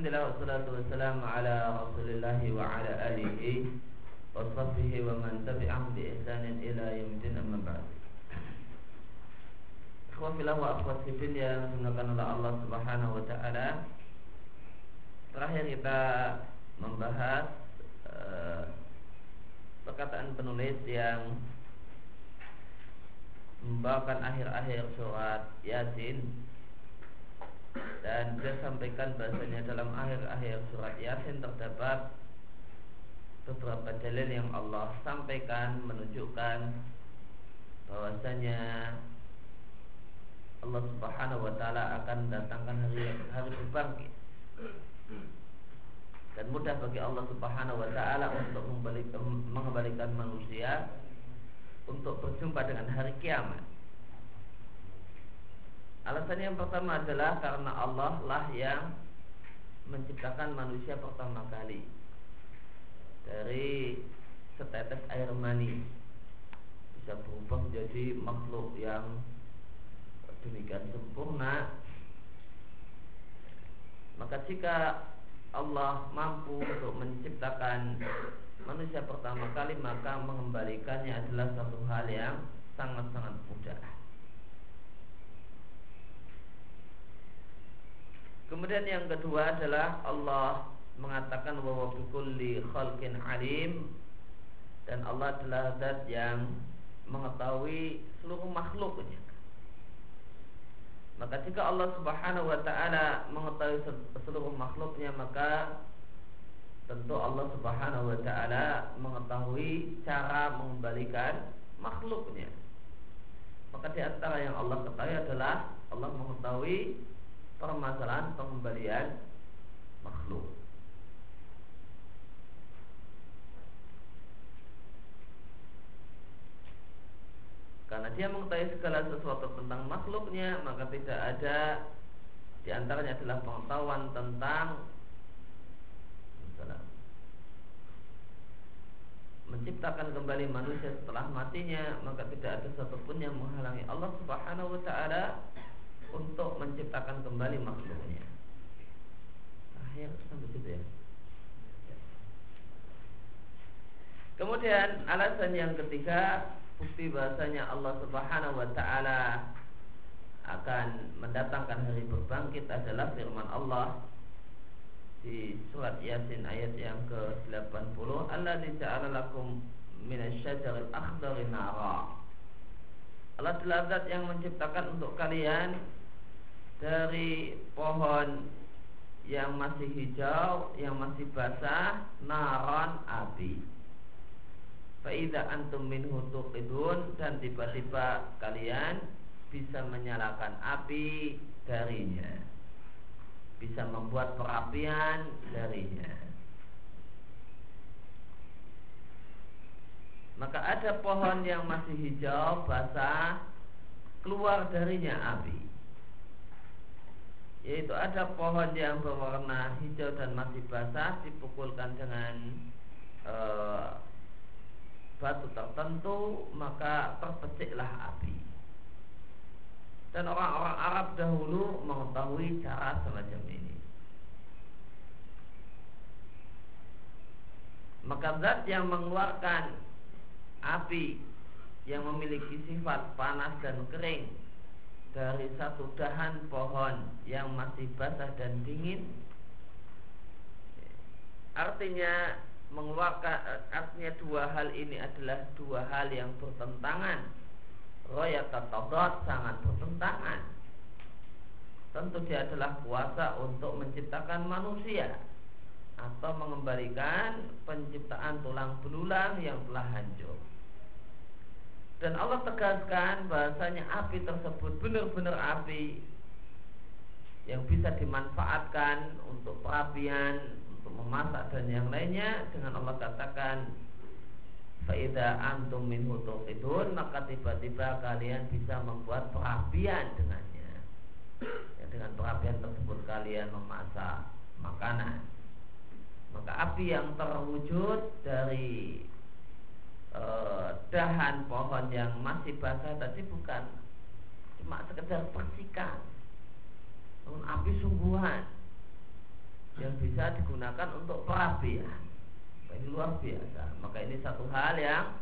Alhamdulillah wassalatu wassalamu ala Rasulillah wa ala alihi wa sahbihi wa man tabi'ahum bi ihsanin ila amma ba'd. Wa akhwat fillah yang dimuliakan oleh Allah Subhanahu wa taala. Terakhir kita membahas uh, perkataan penulis yang membawakan akhir-akhir surat Yasin dan dia sampaikan bahasanya dalam akhir-akhir surat Yasin terdapat beberapa dalil yang Allah sampaikan menunjukkan bahwasanya Allah Subhanahu wa taala akan datangkan hari hari berbangkit. Dan mudah bagi Allah Subhanahu wa taala untuk mengembalikan manusia untuk berjumpa dengan hari kiamat. Alasan yang pertama adalah karena Allah lah yang menciptakan manusia pertama kali. Dari setetes air mani. Bisa berubah menjadi makhluk yang demikian sempurna. Maka jika Allah mampu untuk menciptakan manusia pertama kali maka mengembalikannya adalah satu hal yang sangat-sangat mudah Kemudian yang kedua adalah Allah mengatakan bahwa bikulli khalqin alim dan Allah adalah zat yang mengetahui seluruh makhluknya. Maka jika Allah Subhanahu wa taala mengetahui seluruh makhluknya maka tentu Allah Subhanahu wa taala mengetahui cara mengembalikan makhluknya. Maka di antara yang Allah ketahui adalah Allah mengetahui permasalahan pengembalian makhluk. Karena dia mengetahui segala sesuatu tentang makhluknya, maka tidak ada di antaranya adalah pengetahuan tentang menciptakan kembali manusia setelah matinya, maka tidak ada satupun yang menghalangi Allah Subhanahu wa taala untuk menciptakan kembali makhluknya. Akhir sampai situ ya. Kemudian alasan yang ketiga bukti bahasanya Allah Subhanahu wa taala akan mendatangkan hari berbangkit adalah firman Allah di surat Yasin ayat yang ke-80 Allah ja'ala lakum minasyajaril akhdari nara Allah adalah zat yang menciptakan untuk kalian dari pohon yang masih hijau, yang masih basah, naron api. Faidah antum minhu tuqidun dan tiba-tiba kalian bisa menyalakan api darinya. Bisa membuat perapian darinya. Maka ada pohon yang masih hijau, basah, keluar darinya api yaitu ada pohon yang berwarna hijau dan masih basah dipukulkan dengan e, batu tertentu maka terpeciklah api. Dan orang-orang Arab dahulu mengetahui cara semacam ini. Maka zat yang mengeluarkan api yang memiliki sifat panas dan kering dari satu dahan pohon yang masih basah dan dingin. Artinya mengeluarkan artinya dua hal ini adalah dua hal yang bertentangan. Roya tatadot sangat bertentangan. Tentu dia adalah kuasa untuk menciptakan manusia atau mengembalikan penciptaan tulang belulang yang telah hancur dan Allah tegaskan bahasanya api tersebut benar-benar api yang bisa dimanfaatkan untuk perapian, untuk memasak dan yang lainnya dengan Allah katakan Faida antum min maka tiba-tiba kalian bisa membuat perapian dengannya. Ya, dengan perapian tersebut kalian memasak makanan. Maka api yang terwujud dari e, dahan pohon yang masih basah tadi bukan cuma sekedar percikan namun api sungguhan yang bisa digunakan untuk perapian. Ini luar biasa. Maka ini satu hal yang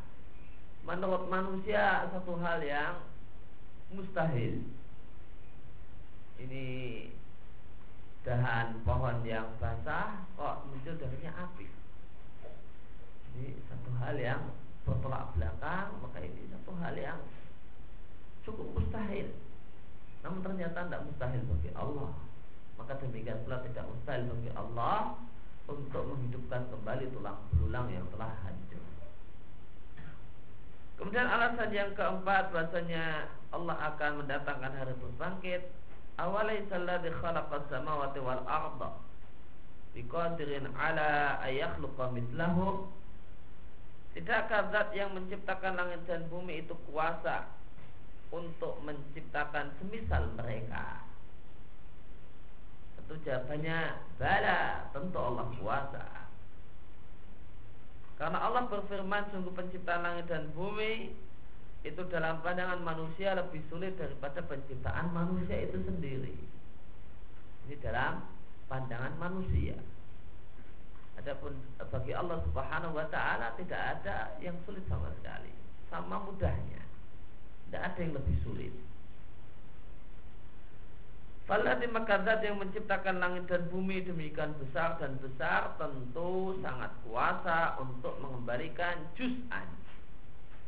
menurut manusia satu hal yang mustahil. Ini dahan pohon yang basah kok muncul darinya api. Ini satu hal yang bertolak belakang, maka ini satu hal yang cukup mustahil. Namun ternyata tidak mustahil bagi Allah. Maka demikian pula tidak mustahil bagi Allah untuk menghidupkan kembali tulang belulang yang telah hancur. Kemudian alasan yang keempat bahasanya Allah akan mendatangkan hari berbangkit. Awalaisa alladhi khalaqas samawati wal arda biqadirin ala ayakhluqa mithlahu Tidakkah zat yang menciptakan langit dan bumi itu kuasa untuk menciptakan semisal mereka? Tentu jawabannya bala, tentu Allah kuasa. Karena Allah berfirman sungguh penciptaan langit dan bumi itu dalam pandangan manusia lebih sulit daripada penciptaan manusia itu sendiri. Ini dalam pandangan manusia. Adapun bagi Allah Subhanahu wa taala tidak ada yang sulit sama sekali. Sama mudahnya. Tidak ada yang lebih sulit. Falati makadat yang menciptakan langit dan bumi demikian besar dan besar tentu sangat kuasa untuk mengembalikan juz'an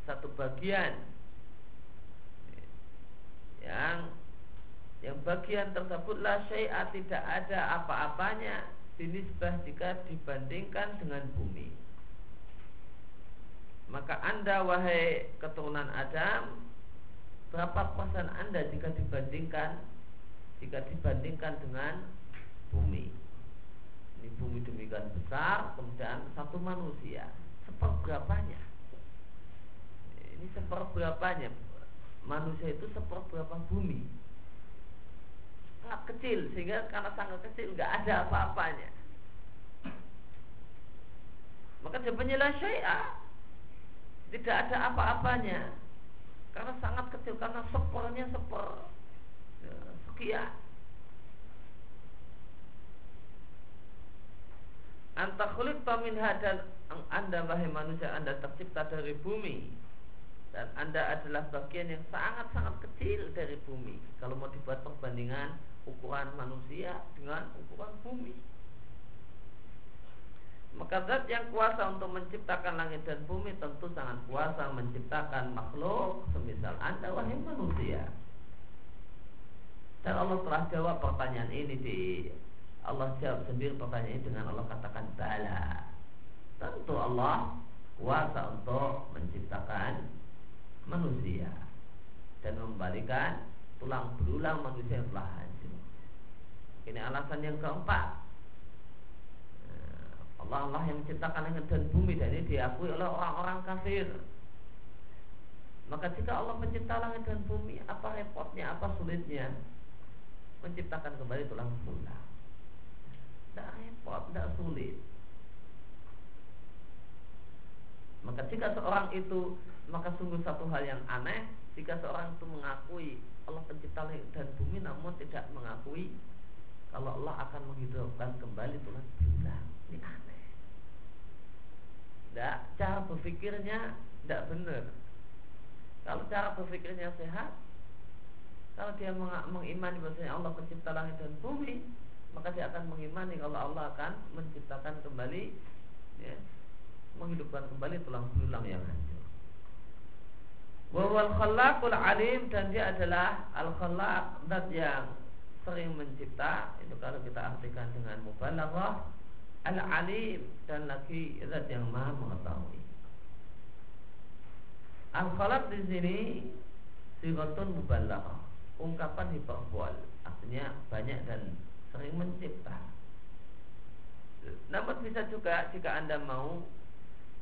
satu bagian yang yang bagian tersebutlah syai'at tidak ada apa-apanya dinisbah jika dibandingkan dengan bumi maka anda wahai keturunan Adam berapa persen anda jika dibandingkan jika dibandingkan dengan bumi. Ini bumi demikian besar, kemudian satu manusia seperberapanya. Ini seperberapanya. Manusia itu seperberapa bumi. Sangat kecil sehingga karena sangat kecil nggak ada apa-apanya. Maka jawabannya lah syai'ah Tidak ada apa-apanya. Karena sangat kecil Karena sepernya seper sekian. Anta khuliqta minha dan Anda wahai manusia Anda tercipta dari bumi. Dan Anda adalah bagian yang sangat-sangat kecil dari bumi. Kalau mau dibuat perbandingan ukuran manusia dengan ukuran bumi maka zat yang kuasa untuk menciptakan langit dan bumi tentu sangat kuasa menciptakan makhluk semisal Anda wahai manusia dan Allah telah jawab pertanyaan ini di Allah jawab sendiri pertanyaan ini dengan Allah katakan bala. Tentu Allah kuasa untuk menciptakan manusia dan membalikan tulang belulang manusia yang telah. Ini alasan yang keempat. Allah Allah yang menciptakan langit dan bumi dan ini diakui oleh orang-orang kafir. Maka jika Allah mencipta langit dan bumi, apa repotnya, apa sulitnya? menciptakan kembali tulang belulang. Tidak repot, tidak sulit. Maka jika seorang itu maka sungguh satu hal yang aneh jika seorang itu mengakui Allah pencipta langit dan bumi namun tidak mengakui kalau Allah akan menghidupkan kembali tulang belulang. Ini aneh. Tidak, cara berpikirnya tidak benar. Kalau cara berpikirnya sehat, kalau dia mengimani bahwasanya Allah pencipta langit dan bumi, maka dia akan mengimani kalau Allah akan menciptakan kembali ya, menghidupkan kembali tulang belulang yang hancur. Wawal khalaqul alim dan dia adalah al khalaq dat yang sering mencipta itu kalau kita artikan dengan mubalaghah al alim dan lagi zat yang maha mengetahui. Al khalaq di sini sigatun mubalaghah ungkapan hiperbol artinya banyak dan sering mencipta namun bisa juga jika anda mau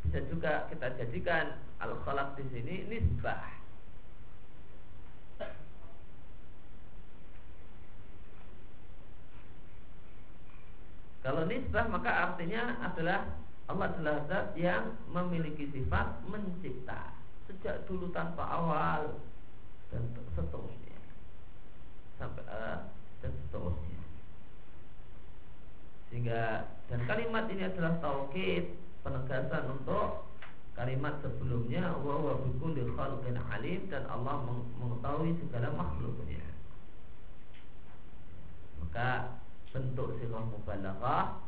bisa juga kita jadikan al khalaq di sini nisbah Kalau nisbah maka artinya adalah Allah adalah zat yang memiliki sifat mencipta. Sejak dulu tanpa awal dan seterusnya. Sampai uh, dan seterusnya. sehingga dan kalimat ini adalah taukid penegasan untuk kalimat sebelumnya wa bikulli khalqin alim dan Allah mengetahui segala makhluknya. Maka bentuk sirah mubalaghah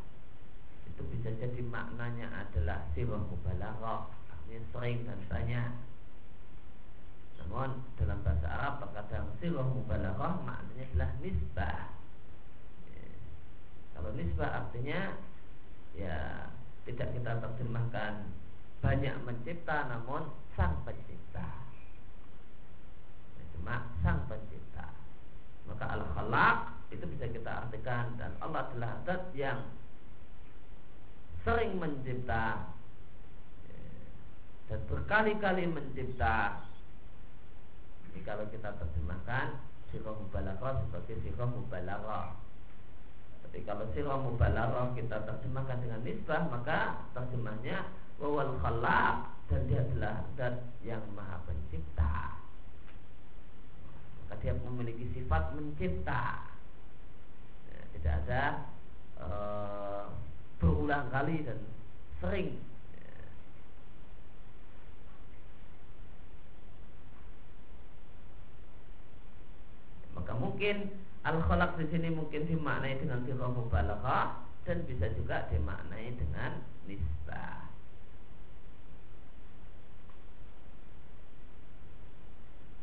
itu bisa jadi maknanya adalah sirah mubalaghah artinya sering dan banyak. Namun dalam bahasa Arab terkadang sirah mubalaghah maknanya adalah nisbah. Ya. kalau nisbah artinya ya tidak kita terjemahkan banyak mencipta namun sang pencipta. Cuma sang pencipta maka al-khalaq itu bisa kita artikan dan Allah adalah zat yang sering mencipta dan berkali-kali mencipta. Ini kalau kita terjemahkan sirah mubalaghah sebagai sirah mubalaghah. Tapi kalau sirah mubalaghah kita terjemahkan dengan nisbah maka terjemahnya wawal khalaq dan dia adalah zat yang maha pencipta maka dia memiliki sifat mencipta. Tidak ada e, berulang kali dan sering. Maka mungkin al khalaq di sini mungkin dimaknai dengan sirah mubalaghah dan bisa juga dimaknai dengan nisbah.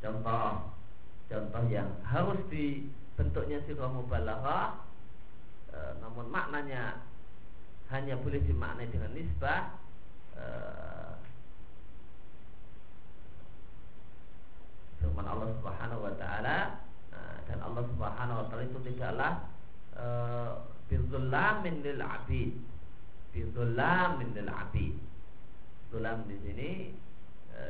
Contoh contoh yang harus dibentuknya sirah mubalaghah e, namun maknanya hanya boleh dimaknai dengan nisbah e, firman Allah Subhanahu wa taala e, dan Allah Subhanahu wa taala itu tidaklah e, bidzulamin lil abid. Bidzulamin lil abid. Zulam di sini e,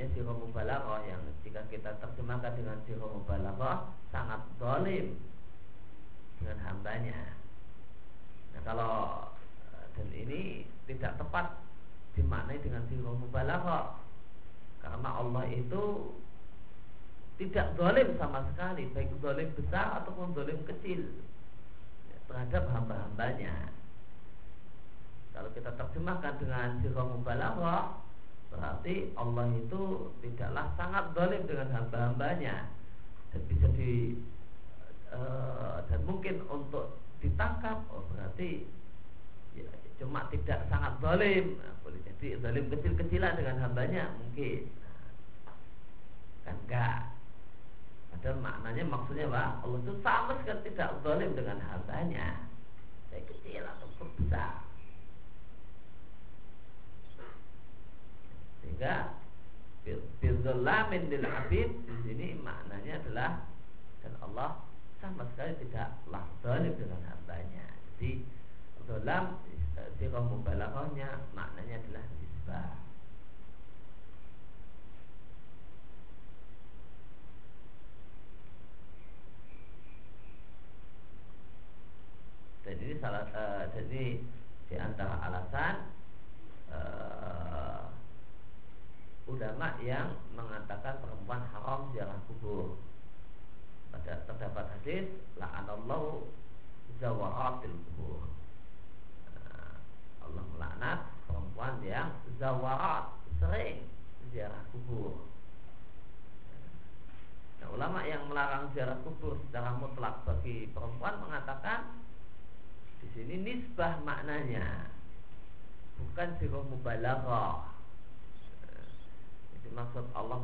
bentuknya sirah yang jika kita terjemahkan dengan sirah mubalaghah sangat zalim dengan hambanya. Nah kalau dan ini tidak tepat dimaknai dengan sirah mubalaghah. Karena Allah itu tidak zalim sama sekali baik zalim besar ataupun zalim kecil terhadap hamba-hambanya. Kalau kita terjemahkan dengan sirah mubalaghah berarti Allah itu tidaklah sangat zalim dengan hamba-hambanya. Dan bisa di Eh, dan mungkin untuk ditangkap oh berarti ya, cuma tidak sangat zalim. Nah, boleh jadi zalim kecil-kecilan dengan hambanya mungkin. Nah, kan enggak. Padahal maknanya maksudnya apa? Allah itu sama sekali tidak zalim dengan hambanya. Baik kecil ataupun besar sehingga Bidzulamin lil abid di sini maknanya adalah dan Allah sama sekali tidaklah zalim dengan hambanya. Jadi dalam sirah mubalaghahnya maknanya adalah nisbah. Ini salah uh, jadi di antara alasan uh, ulama yang mengatakan perempuan haram ziarah kubur pada terdapat hadis la'anallahu zawaratil kubur nah, Allah melaknat perempuan yang zawarat sering ziarah kubur nah, ulama yang melarang ziarah kubur secara mutlak bagi perempuan mengatakan di sini nisbah maknanya bukan sirah mubalaghah maksud Allah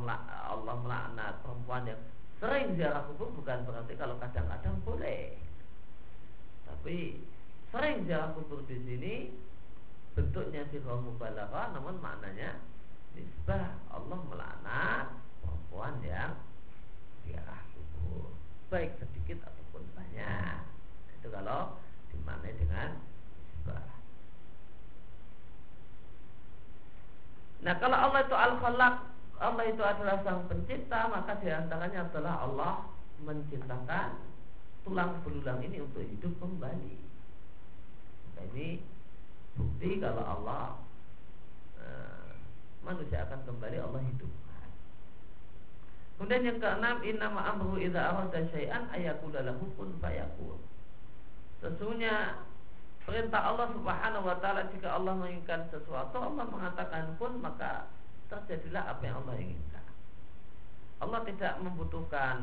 Allah melaknat perempuan yang Sering ziarah kubur bukan berarti kalau kadang-kadang boleh. Tapi sering ziarah kubur di sini bentuknya sirah mubalaghah namun maknanya nisbah Allah melaknat perempuan yang ziarah kubur baik sedikit ataupun banyak. Itu kalau dimaknai dengan nisbah. Nah kalau Allah itu al-khalaq Allah itu adalah sang pencipta maka di antaranya adalah Allah menciptakan tulang belulang ini untuk hidup kembali. Nah, ini bukti kalau Allah e, manusia akan kembali Allah hidupkan. Kemudian yang keenam innama amru idza arada syai'an ayakula lahu kun fayakun. Sesungguhnya perintah Allah Subhanahu wa taala jika Allah menginginkan sesuatu, Allah mengatakan pun maka terjadilah apa yang Allah inginkan. Allah tidak membutuhkan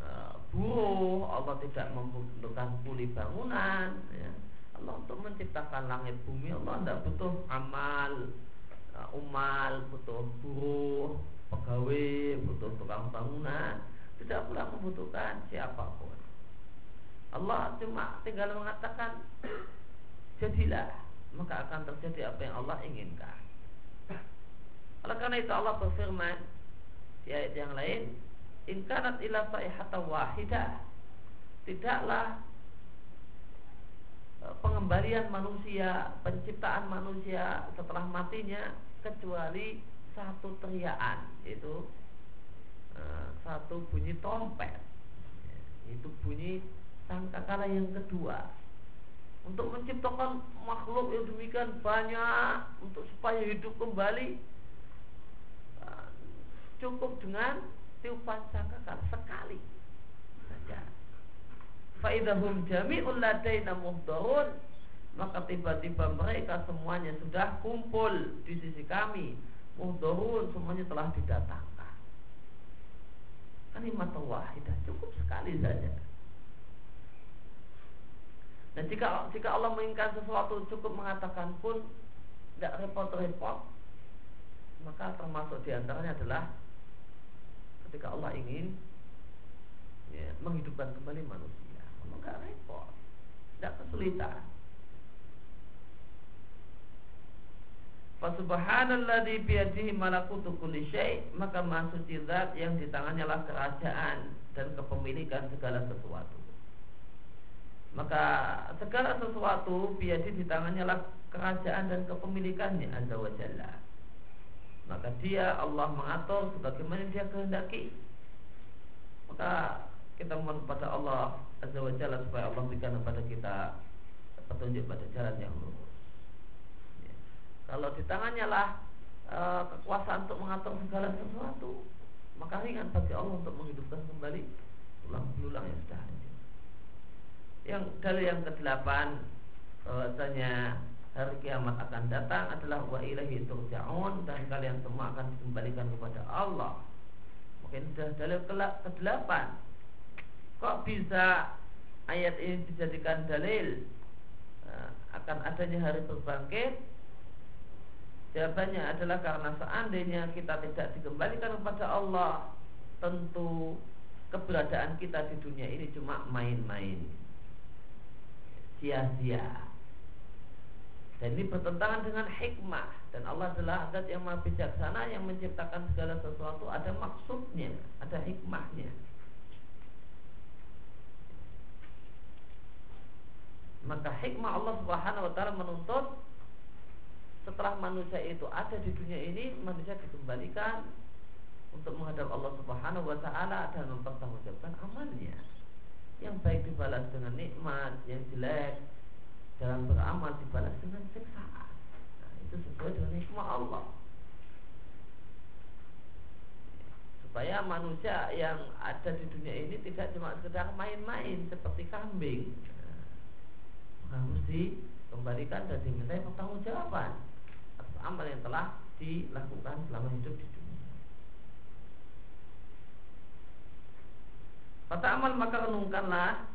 uh, buruh, Allah tidak membutuhkan kuli bangunan, ya. Allah untuk menciptakan langit bumi Allah tidak butuh amal, uh, umal, butuh buruh, pegawai, butuh tukang bangunan, tidak pula membutuhkan siapa pun. Allah cuma tinggal mengatakan jadilah maka akan terjadi apa yang Allah inginkan. Oleh karena itu Allah berfirman di ayat yang lain, "In kanat ila sayhata wahidah." Tidaklah e, pengembalian manusia, penciptaan manusia setelah matinya kecuali satu teriakan, itu e, satu bunyi trompet. Itu bunyi sangkakala yang kedua untuk menciptakan makhluk yang demikian banyak untuk supaya hidup kembali cukup dengan tiupan sangkakala sekali saja. Faidahum jami'un ladaina muhdarun maka tiba-tiba mereka semuanya sudah kumpul di sisi kami muhdarun semuanya telah didatangkan. Kalimat wahidah cukup sekali saja dan jika jika Allah menginginkan sesuatu cukup mengatakan pun tidak repot-repot, maka termasuk di antaranya adalah ketika Allah ingin ya, menghidupkan kembali manusia, Allah nggak repot, tidak kesulitan. Fasubhanalladzi biyadihi malakutu kulli syai' maka maksud zat yang di tangannya lah kerajaan dan kepemilikan segala sesuatu. Maka segala sesuatu biadi di tangannya lah kerajaan dan kepemilikannya azza wa jalla maka dia Allah mengatur sebagaimana dia kehendaki. Maka kita mohon kepada Allah azza wa jalla supaya Allah berikan kepada kita petunjuk pada jalan yang lurus. Ya. kalau di tangannya lah e, kekuasaan untuk mengatur segala sesuatu maka ringan bagi Allah untuk menghidupkan kembali tulang belulang yang sudah hancur yang dalil yang kedelapan bahwasanya hari kiamat akan datang adalah wa ilahi turja'un dan kalian semua akan dikembalikan kepada Allah. Mungkin sudah dalil kedelapan. Kok bisa ayat ini dijadikan dalil eh, akan adanya hari berbangkit? Jawabannya adalah karena seandainya kita tidak dikembalikan kepada Allah, tentu keberadaan kita di dunia ini cuma main-main sia-sia. Dan ini bertentangan dengan hikmah. Dan Allah adalah zat yang maha bijaksana yang menciptakan segala sesuatu. Ada maksudnya, ada hikmahnya. Maka hikmah Allah Subhanahu wa taala menuntut setelah manusia itu ada di dunia ini manusia dikembalikan untuk menghadap Allah Subhanahu wa taala dan mempertanggungjawabkan amalnya. Yang baik dibalas dengan nikmat, yang jelek dalam beramal dibalas dengan siksaan. Nah, itu sesuai dengan hikmah Allah. Supaya manusia yang ada di dunia ini tidak cuma sekedar main-main seperti kambing. Nah, harus dikembalikan dan diminta pertanggungjawaban atas amal yang telah dilakukan selama hidup di dunia. Kata amal maka renungkanlah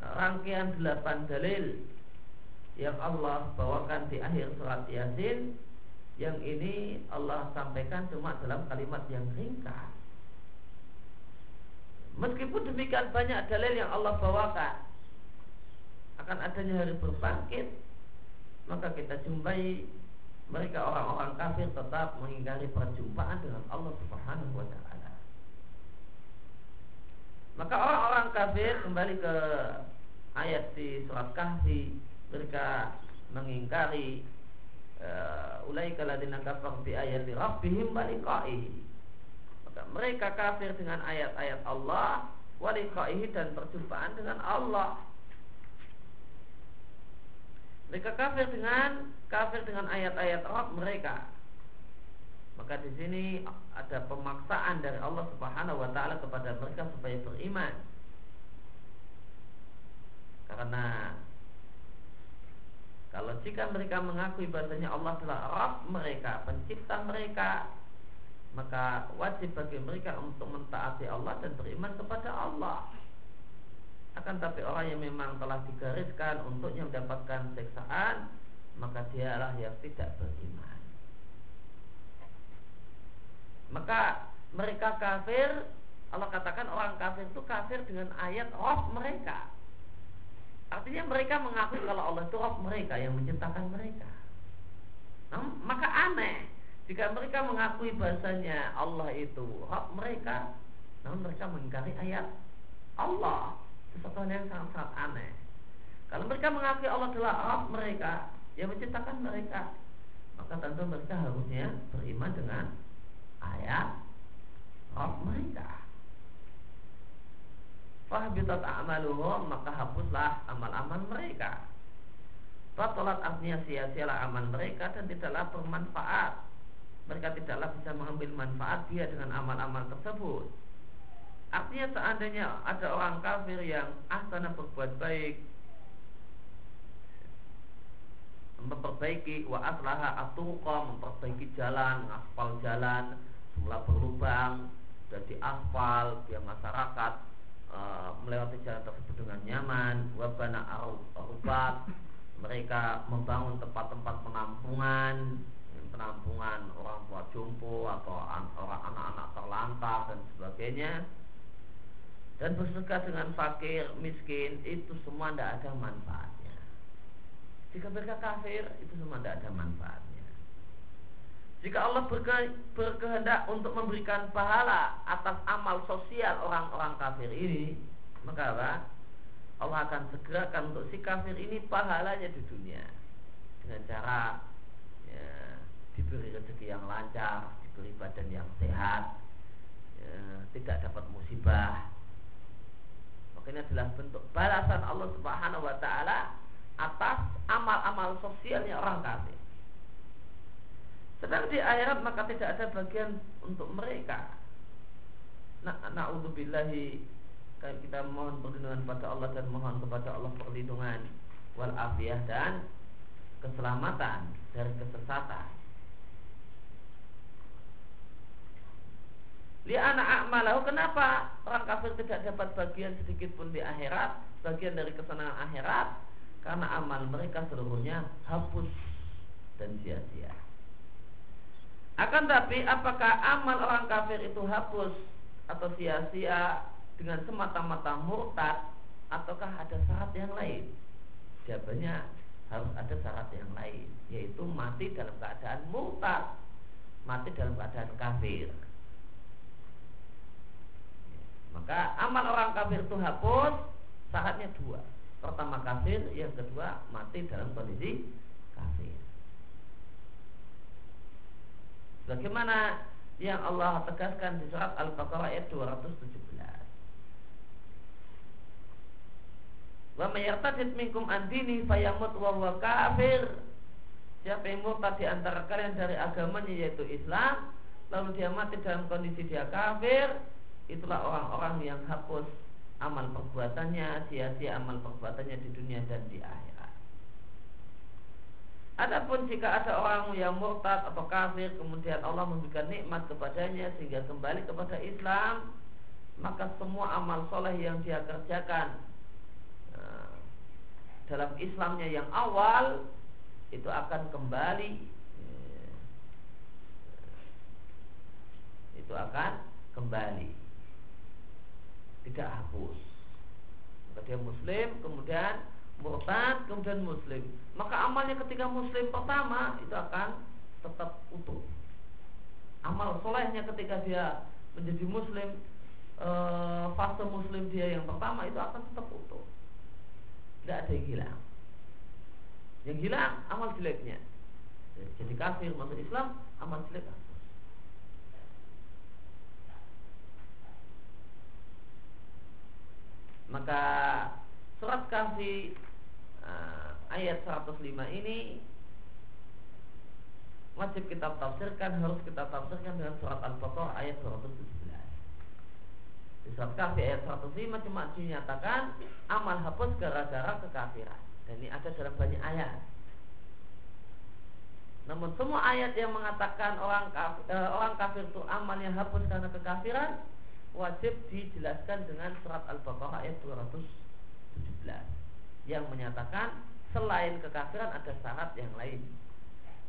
rangkaian delapan dalil yang Allah bawakan di akhir surat Yasin yang ini Allah sampaikan cuma dalam kalimat yang ringkas. Meskipun demikian banyak dalil yang Allah bawakan akan adanya hari berbangkit, maka kita jumpai mereka orang-orang kafir tetap mengingkari perjumpaan dengan Allah Subhanahu wa taala. Maka orang-orang kafir kembali ke ayat di surat Kahfi mereka mengingkari uh, ulaika ladina kafar bi ayati rabbihim baliqai. Maka mereka kafir dengan ayat-ayat Allah waliqaihi dan perjumpaan dengan Allah. Mereka kafir dengan kafir dengan ayat-ayat Rabb mereka. Maka di sini ada pemaksaan dari Allah Subhanahu wa taala kepada mereka supaya beriman. Karena kalau jika mereka mengakui bahasanya Allah adalah Rabb mereka, pencipta mereka, maka wajib bagi mereka untuk mentaati Allah dan beriman kepada Allah. Akan tapi orang yang memang telah digariskan untuknya mendapatkan siksaan, maka dialah yang tidak beriman. Maka mereka kafir, Allah katakan orang kafir itu kafir dengan ayat Rob mereka. Artinya mereka mengakui kalau Allah itu Rob mereka yang menciptakan mereka. Nah, maka aneh jika mereka mengakui bahasanya Allah itu Rabb mereka, namun mereka mengingkari ayat Allah. Sesuatu yang sangat-sangat aneh. Kalau mereka mengakui Allah adalah Rabb mereka yang menciptakan mereka, maka tentu mereka harusnya beriman dengan ayat Rabb mereka. Fahbitat a'maluhum maka hapuslah amal-amal mereka. Fatolat artinya sia-sialah amal mereka dan tidaklah bermanfaat mereka tidaklah bisa mengambil manfaat dia dengan amal-amal tersebut. Artinya seandainya ada orang kafir yang asana berbuat baik memperbaiki wa aslaha atuqa memperbaiki jalan, aspal jalan semula berlubang jadi aspal biar masyarakat e, melewati jalan tersebut dengan nyaman wabana arubat mereka membangun tempat-tempat penampungan penampungan orang tua jompo atau orang anak-anak terlantar dan sebagainya. Dan bersedekah dengan fakir miskin itu semua tidak ada manfaatnya. Jika mereka kafir itu semua tidak ada manfaatnya jika Allah berke, berkehendak untuk memberikan pahala atas amal sosial orang-orang kafir ini maka apa? Allah akan segerakan untuk si kafir ini pahalanya di dunia dengan cara diberi rezeki yang lancar, diberi badan yang sehat, ya, tidak dapat musibah. Makanya adalah bentuk balasan Allah Subhanahu wa taala atas amal-amal sosialnya orang kafir. Sedang di akhirat maka tidak ada bagian untuk mereka. Nah, na'udzubillahi kita mohon perlindungan pada Allah dan mohon kepada Allah perlindungan wal afiyah dan keselamatan dari kesesatan. Li anak akmalahu kenapa orang kafir tidak dapat bagian sedikit pun di akhirat, bagian dari kesenangan akhirat? Karena amal mereka seluruhnya hapus dan sia-sia. Akan tapi apakah amal orang kafir itu hapus atau sia-sia dengan semata-mata murtad ataukah ada syarat yang lain? Jawabannya harus ada syarat yang lain, yaitu mati dalam keadaan murtad, mati dalam keadaan kafir. Maka amal orang kafir itu hapus Syaratnya dua Pertama kafir, yang kedua mati dalam kondisi kafir Bagaimana yang Allah tegaskan di surat Al-Baqarah ayat 217 Wa mayartadid minkum andini fayamut wa huwa kafir Siapa yang murtad di antara kalian dari agamanya yaitu Islam Lalu dia mati dalam kondisi dia kafir itulah orang-orang yang hapus amal perbuatannya, sia-sia amal perbuatannya di dunia dan di akhirat. Adapun jika ada orang yang murtad atau kafir kemudian Allah memberikan nikmat kepadanya sehingga kembali kepada Islam, maka semua amal soleh yang dia kerjakan eh, dalam Islamnya yang awal itu akan kembali eh, itu akan kembali tidak hapus. Maka muslim, kemudian murtad, kemudian muslim. Maka amalnya ketika muslim pertama itu akan tetap utuh. Amal solehnya ketika dia menjadi muslim e, fase muslim dia yang pertama itu akan tetap utuh. Tidak ada yang hilang. Yang hilang amal jeleknya. Jadi kafir masuk Islam, amal jelek Maka surat kahfi uh, ayat 105 ini wajib kita tafsirkan harus kita tafsirkan dengan surat Al-Baqarah ayat 217. Di surat kafir ayat 105 cuma dinyatakan amal hapus gara-gara kekafiran. Dan ini ada dalam banyak ayat. Namun semua ayat yang mengatakan orang kafir, eh, orang kafir itu amalnya hapus karena kekafiran wajib dijelaskan dengan surat Al-Baqarah ayat 217 yang menyatakan selain kekafiran ada syarat yang lain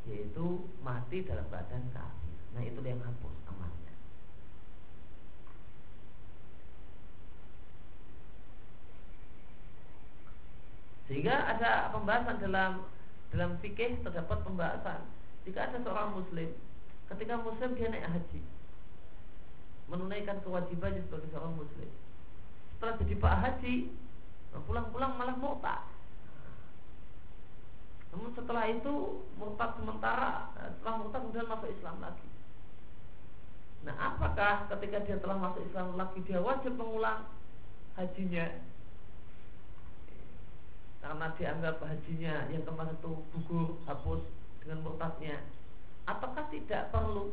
yaitu mati dalam badan kafir. Nah itu yang hapus amalnya. Sehingga ada pembahasan dalam dalam fikih terdapat pembahasan jika ada seorang muslim ketika muslim dia naik haji menunaikan kewajibannya sebagai seorang muslim setelah jadi pak haji pulang-pulang malah murtad namun setelah itu murtad sementara eh, setelah murtad kemudian masuk Islam lagi. Nah apakah ketika dia telah masuk Islam lagi dia wajib mengulang hajinya? Karena dianggap hajinya yang kemarin itu gugur hapus dengan murtadnya ataukah tidak perlu?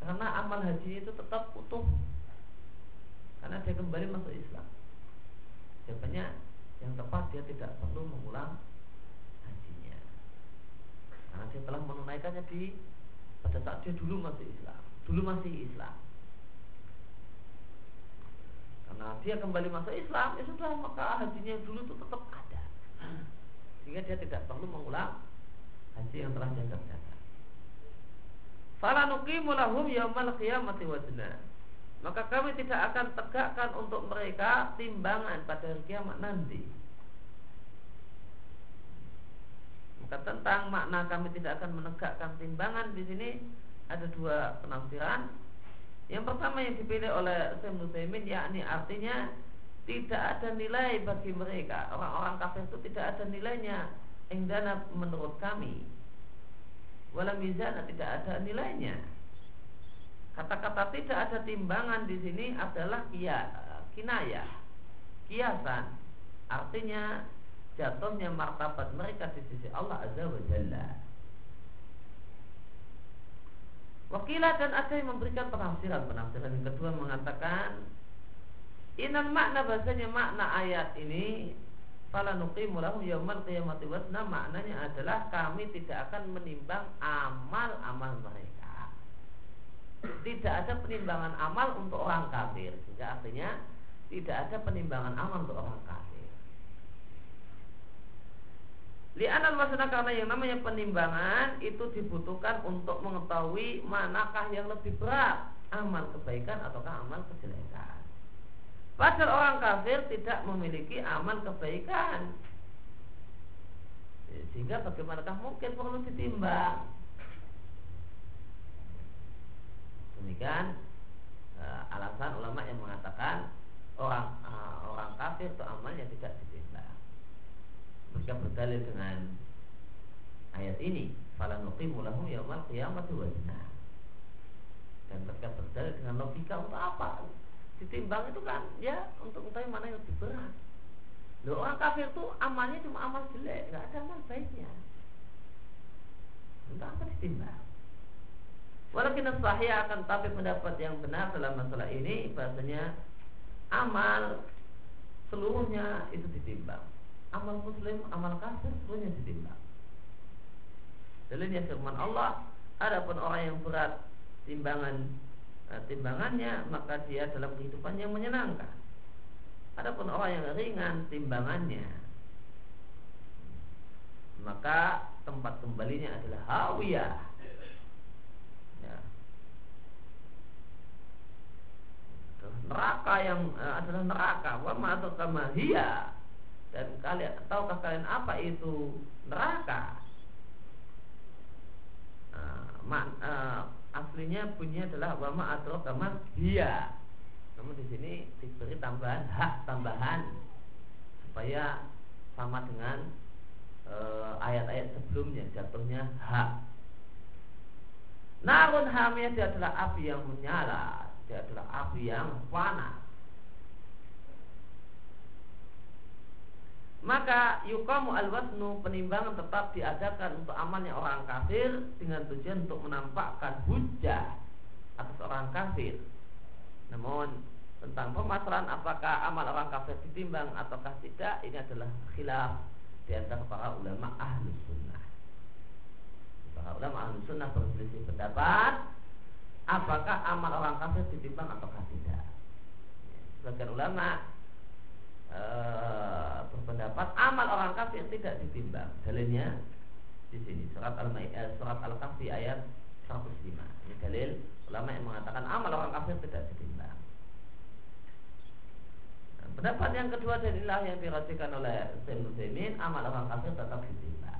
Karena amal haji itu tetap utuh. Karena dia kembali masuk Islam jawabannya yang tepat dia tidak perlu mengulang hajinya. Karena dia telah menunaikannya di pada saat dia dulu masih Islam dulu masih Islam. Karena dia kembali masuk Islam ya sudah maka hajinya dulu itu tetap ada. Sehingga dia tidak perlu mengulang haji yang telah dia kerjakan fala nuqimu lahum yaumal qiyamati maka kami tidak akan tegakkan untuk mereka timbangan pada hari kiamat nanti. Maka tentang makna kami tidak akan menegakkan timbangan di sini ada dua penafsiran. Yang pertama yang dipilih oleh Syekh Nusaimin yakni artinya tidak ada nilai bagi mereka orang-orang kafir itu tidak ada nilainya indana menurut kami walam tidak ada nilainya Kata-kata tidak ada timbangan di sini adalah kia, kinaya, kiasan. Artinya jatuhnya martabat mereka di sisi Allah Azza wa Jalla. Wakilah dan ada yang memberikan penafsiran. Penafsiran yang kedua mengatakan Inan makna bahasanya makna ayat ini Fala nuqimu lahu yaumal qiyamati wasna Maknanya adalah kami tidak akan menimbang amal-amal mereka tidak ada penimbangan amal untuk orang kafir. Sehingga artinya tidak ada penimbangan amal untuk orang kafir. Li'anal maksudnya karena yang namanya penimbangan itu dibutuhkan untuk mengetahui manakah yang lebih berat amal kebaikan ataukah amal kejelekan. Padahal orang kafir tidak memiliki amal kebaikan. Sehingga bagaimanakah mungkin perlu ditimbang Demikian uh, alasan ulama yang mengatakan orang uh, orang kafir itu amalnya tidak ditimbang. Mereka berdalil dengan ayat ini, "Fala nuqimu lahum yaumal qiyamati wazna." Dan mereka berdalil dengan logika untuk apa? Ditimbang itu kan ya untuk mengetahui mana yang lebih berat. Loh, orang kafir itu amalnya cuma amal jelek, nggak ada amal baiknya. Untuk apa ditimbang? Walaupun sahih akan tapi pendapat yang benar dalam masalah ini bahasanya amal seluruhnya itu ditimbang. Amal muslim, amal kafir seluruhnya ditimbang. Dalilnya firman Allah, adapun orang yang berat timbangan eh, timbangannya maka dia dalam kehidupan yang menyenangkan. Adapun orang yang ringan timbangannya maka tempat kembalinya adalah hawiyah neraka yang uh, adalah neraka. Wa ma kama hiya. Dan kalian tahukah kalian apa itu neraka? Uh, ma, uh, aslinya bunyinya adalah wa ma kama hiya. Namun di sini diberi tambahan hak tambahan. Supaya sama dengan ayat-ayat sebelumnya jatuhnya hak. Narun hamiyah adalah api yang menyala dia adalah api yang panas maka yukamu al-wasnu penimbangan tetap diadakan untuk amalnya orang kafir dengan tujuan untuk menampakkan hujah atas orang kafir Namun tentang permasalahan apakah amal orang kafir ditimbang ataukah tidak ini adalah khilaf di antara para ulama ahlu sunnah. Para ulama ahlu sunnah berselisih pendapat apakah amal orang kafir ditimbang ataukah tidak. Sebagian ulama e, berpendapat amal orang kafir tidak ditimbang. Dalilnya di sini surat al eh, surat al kahfi ayat 105. Ini dalil ulama yang mengatakan amal orang kafir tidak ditimbang. Pendapat yang kedua dalilah yang dirajikan oleh Muslimin amal orang kafir tetap ditimbang.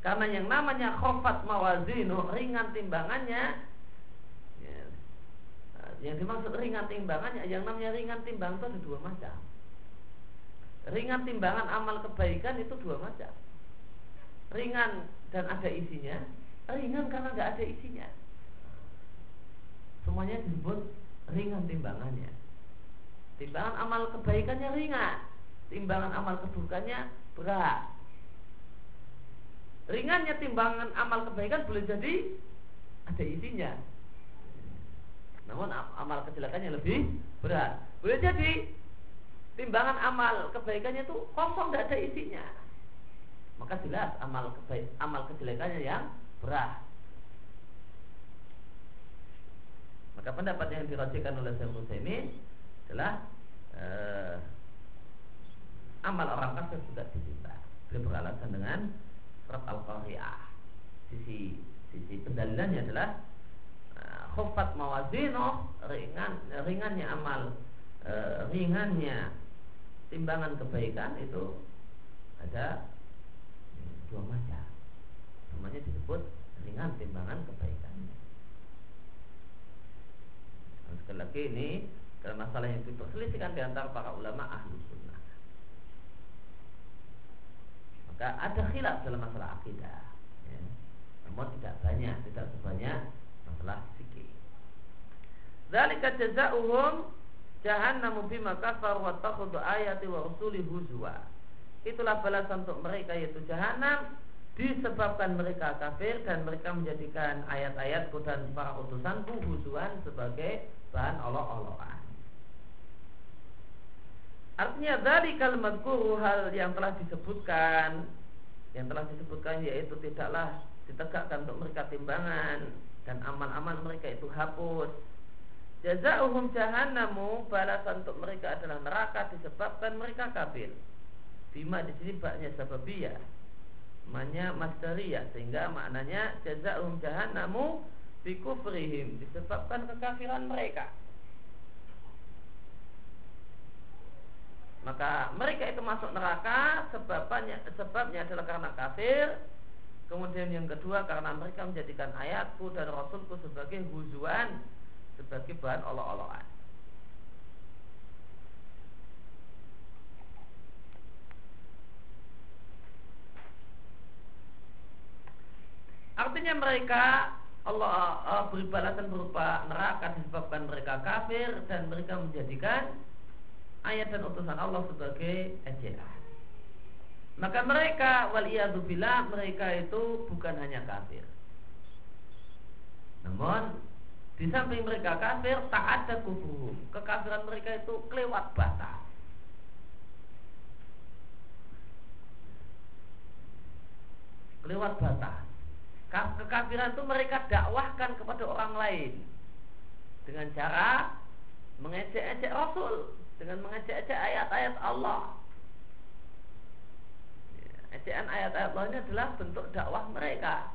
Karena yang namanya khofat mawazinu ringan timbangannya ya, yang dimaksud ringan timbangannya yang namanya ringan timbang itu ada dua macam. Ringan timbangan amal kebaikan itu dua macam ringan dan ada isinya, ringan karena nggak ada isinya. Semuanya disebut ringan timbangannya. Timbangan amal kebaikannya ringan, timbangan amal keburukannya berat. Ringannya timbangan amal kebaikan boleh jadi ada isinya. Namun amal kecelakannya lebih berat. Boleh jadi timbangan amal kebaikannya itu kosong tidak ada isinya maka jelas amal kebaik, amal kejelekannya yang berat. Maka pendapat yang dirajikan oleh Syekh Utsaimin adalah eh, amal orang kafir juga dicinta. Beliau beralasan dengan surat Al-Qari'ah. Sisi sisi pendalilannya adalah eh, khufat mawazino ringan ringannya amal eh, ringannya timbangan kebaikan itu ada dua macam. Namanya disebut ringan timbangan kebaikannya dan sekali lagi ini dalam masalah yang diperselisihkan di antara para ulama ahli sunnah maka ada khilaf dalam masalah akidah ya. namun tidak banyak tidak sebanyak masalah fikih Zalika jazauhum jahannamu bima kafar wa takhudhu ayati wa usuli huzwa itulah balasan untuk mereka yaitu jahanam disebabkan mereka kafir dan mereka menjadikan ayat-ayatku dan para utusanku husuan sebagai bahan olok-olokan. Artinya dari kalimat guru hal yang telah disebutkan yang telah disebutkan yaitu tidaklah ditegakkan untuk mereka timbangan dan amal-amal mereka itu hapus. Jazauhum jahannamu balasan untuk mereka adalah neraka disebabkan mereka kafir. Bima di sini baknya sababiyah. Maknya masdariyah sehingga maknanya jazaum jahannamu bikufrihim disebabkan kekafiran mereka. Maka mereka itu masuk neraka sebabnya sebabnya adalah karena kafir. Kemudian yang kedua karena mereka menjadikan ayatku dan rasulku sebagai huzuan sebagai bahan olok-olokan. Artinya mereka Allah beri balasan berupa neraka disebabkan mereka kafir dan mereka menjadikan ayat dan utusan Allah sebagai ejaan. Maka mereka waliyadzubillah mereka itu bukan hanya kafir. Namun di samping mereka kafir tak ada kufur. Kekafiran mereka itu kelewat batas. Kelewat batas kekafiran itu mereka dakwahkan kepada orang lain dengan cara mengejek-ejek Rasul, dengan mengejek-ejek ayat-ayat Allah. Ya, ejekan ayat-ayat Allah ini adalah bentuk dakwah mereka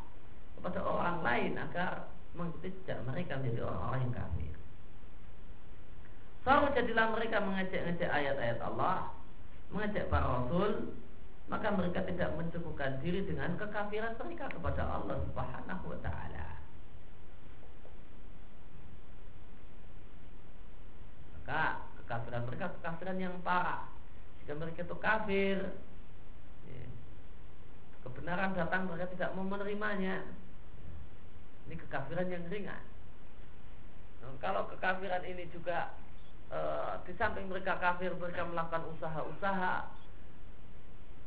kepada orang lain agar mengikuti jejak mereka menjadi orang-orang yang kafir. Selalu jadilah mereka mengejek-ejek ayat-ayat Allah, mengejek para Rasul, maka mereka tidak mencukupkan diri dengan kekafiran mereka kepada Allah Subhanahu wa taala. Maka kekafiran mereka kekafiran yang parah. Jika mereka itu kafir, ya, kebenaran datang mereka tidak mau menerimanya. Ini kekafiran yang ringan. Nah, kalau kekafiran ini juga e, di samping mereka kafir mereka melakukan usaha-usaha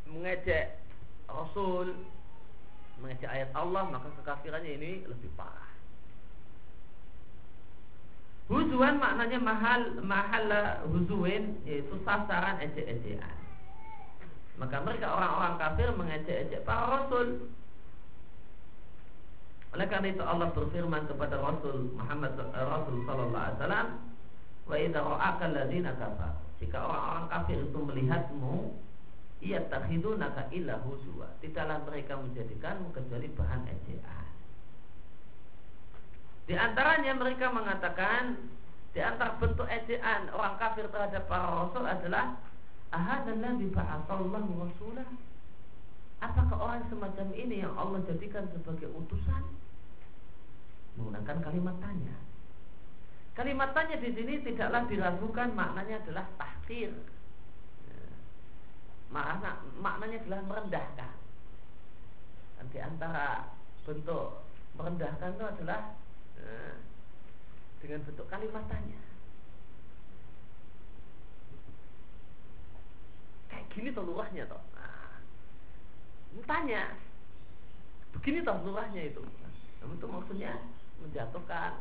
mengejek Rasul, mengejek ayat Allah, maka kekafirannya ini lebih parah. Huzuan maknanya mahal mahal huzuin yaitu sasaran ejek-ejekan. Maka mereka orang-orang kafir mengejek-ejek para rasul. Oleh karena itu Allah berfirman kepada Rasul Muhammad eh, Rasul sallallahu alaihi wasallam, "Wa idza ra'aka alladziina kafar." Jika orang-orang kafir itu melihatmu, ia takhidunaka illa huzwa. Tidaklah mereka menjadikanmu kecuali bahan ejekan. Di antaranya mereka mengatakan di antara bentuk ejaan orang kafir terhadap para rasul adalah ahadalladzi ba'atsallahu rasulah. Apakah orang semacam ini yang Allah jadikan sebagai utusan? Menggunakan kalimat tanya. Kalimat tanya di sini tidaklah diragukan maknanya adalah tahkir. Makna, maknanya adalah merendahkan. Dan di antara bentuk merendahkan itu adalah Nah, dengan bentuk kalimat tanya. Kayak gini toh lurahnya toh. Nah, tanya. Begini toh lurahnya itu. Nah, itu maksudnya menjatuhkan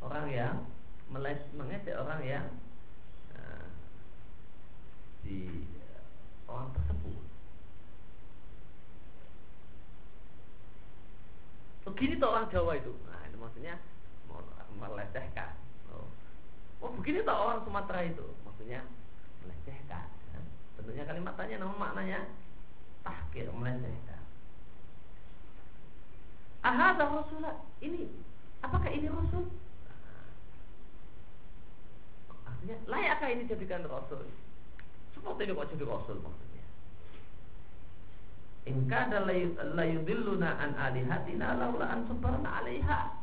orang yang mengejek orang yang uh, di orang tersebut. Begini toh orang Jawa itu. Nah, itu maksudnya melecehkan. Oh, oh begini tak orang Sumatera itu, maksudnya melecehkan. Ya. Tentunya kalimat tanya namun maknanya tahkir, melecehkan. Ahada Rasulullah ini apakah ini Rasul? Artinya layakkah ini jadikan Rasul? Seperti ini kok jadi Rasul maksudnya. Inka ada layudilluna an alihatina laula an sabarna alaiha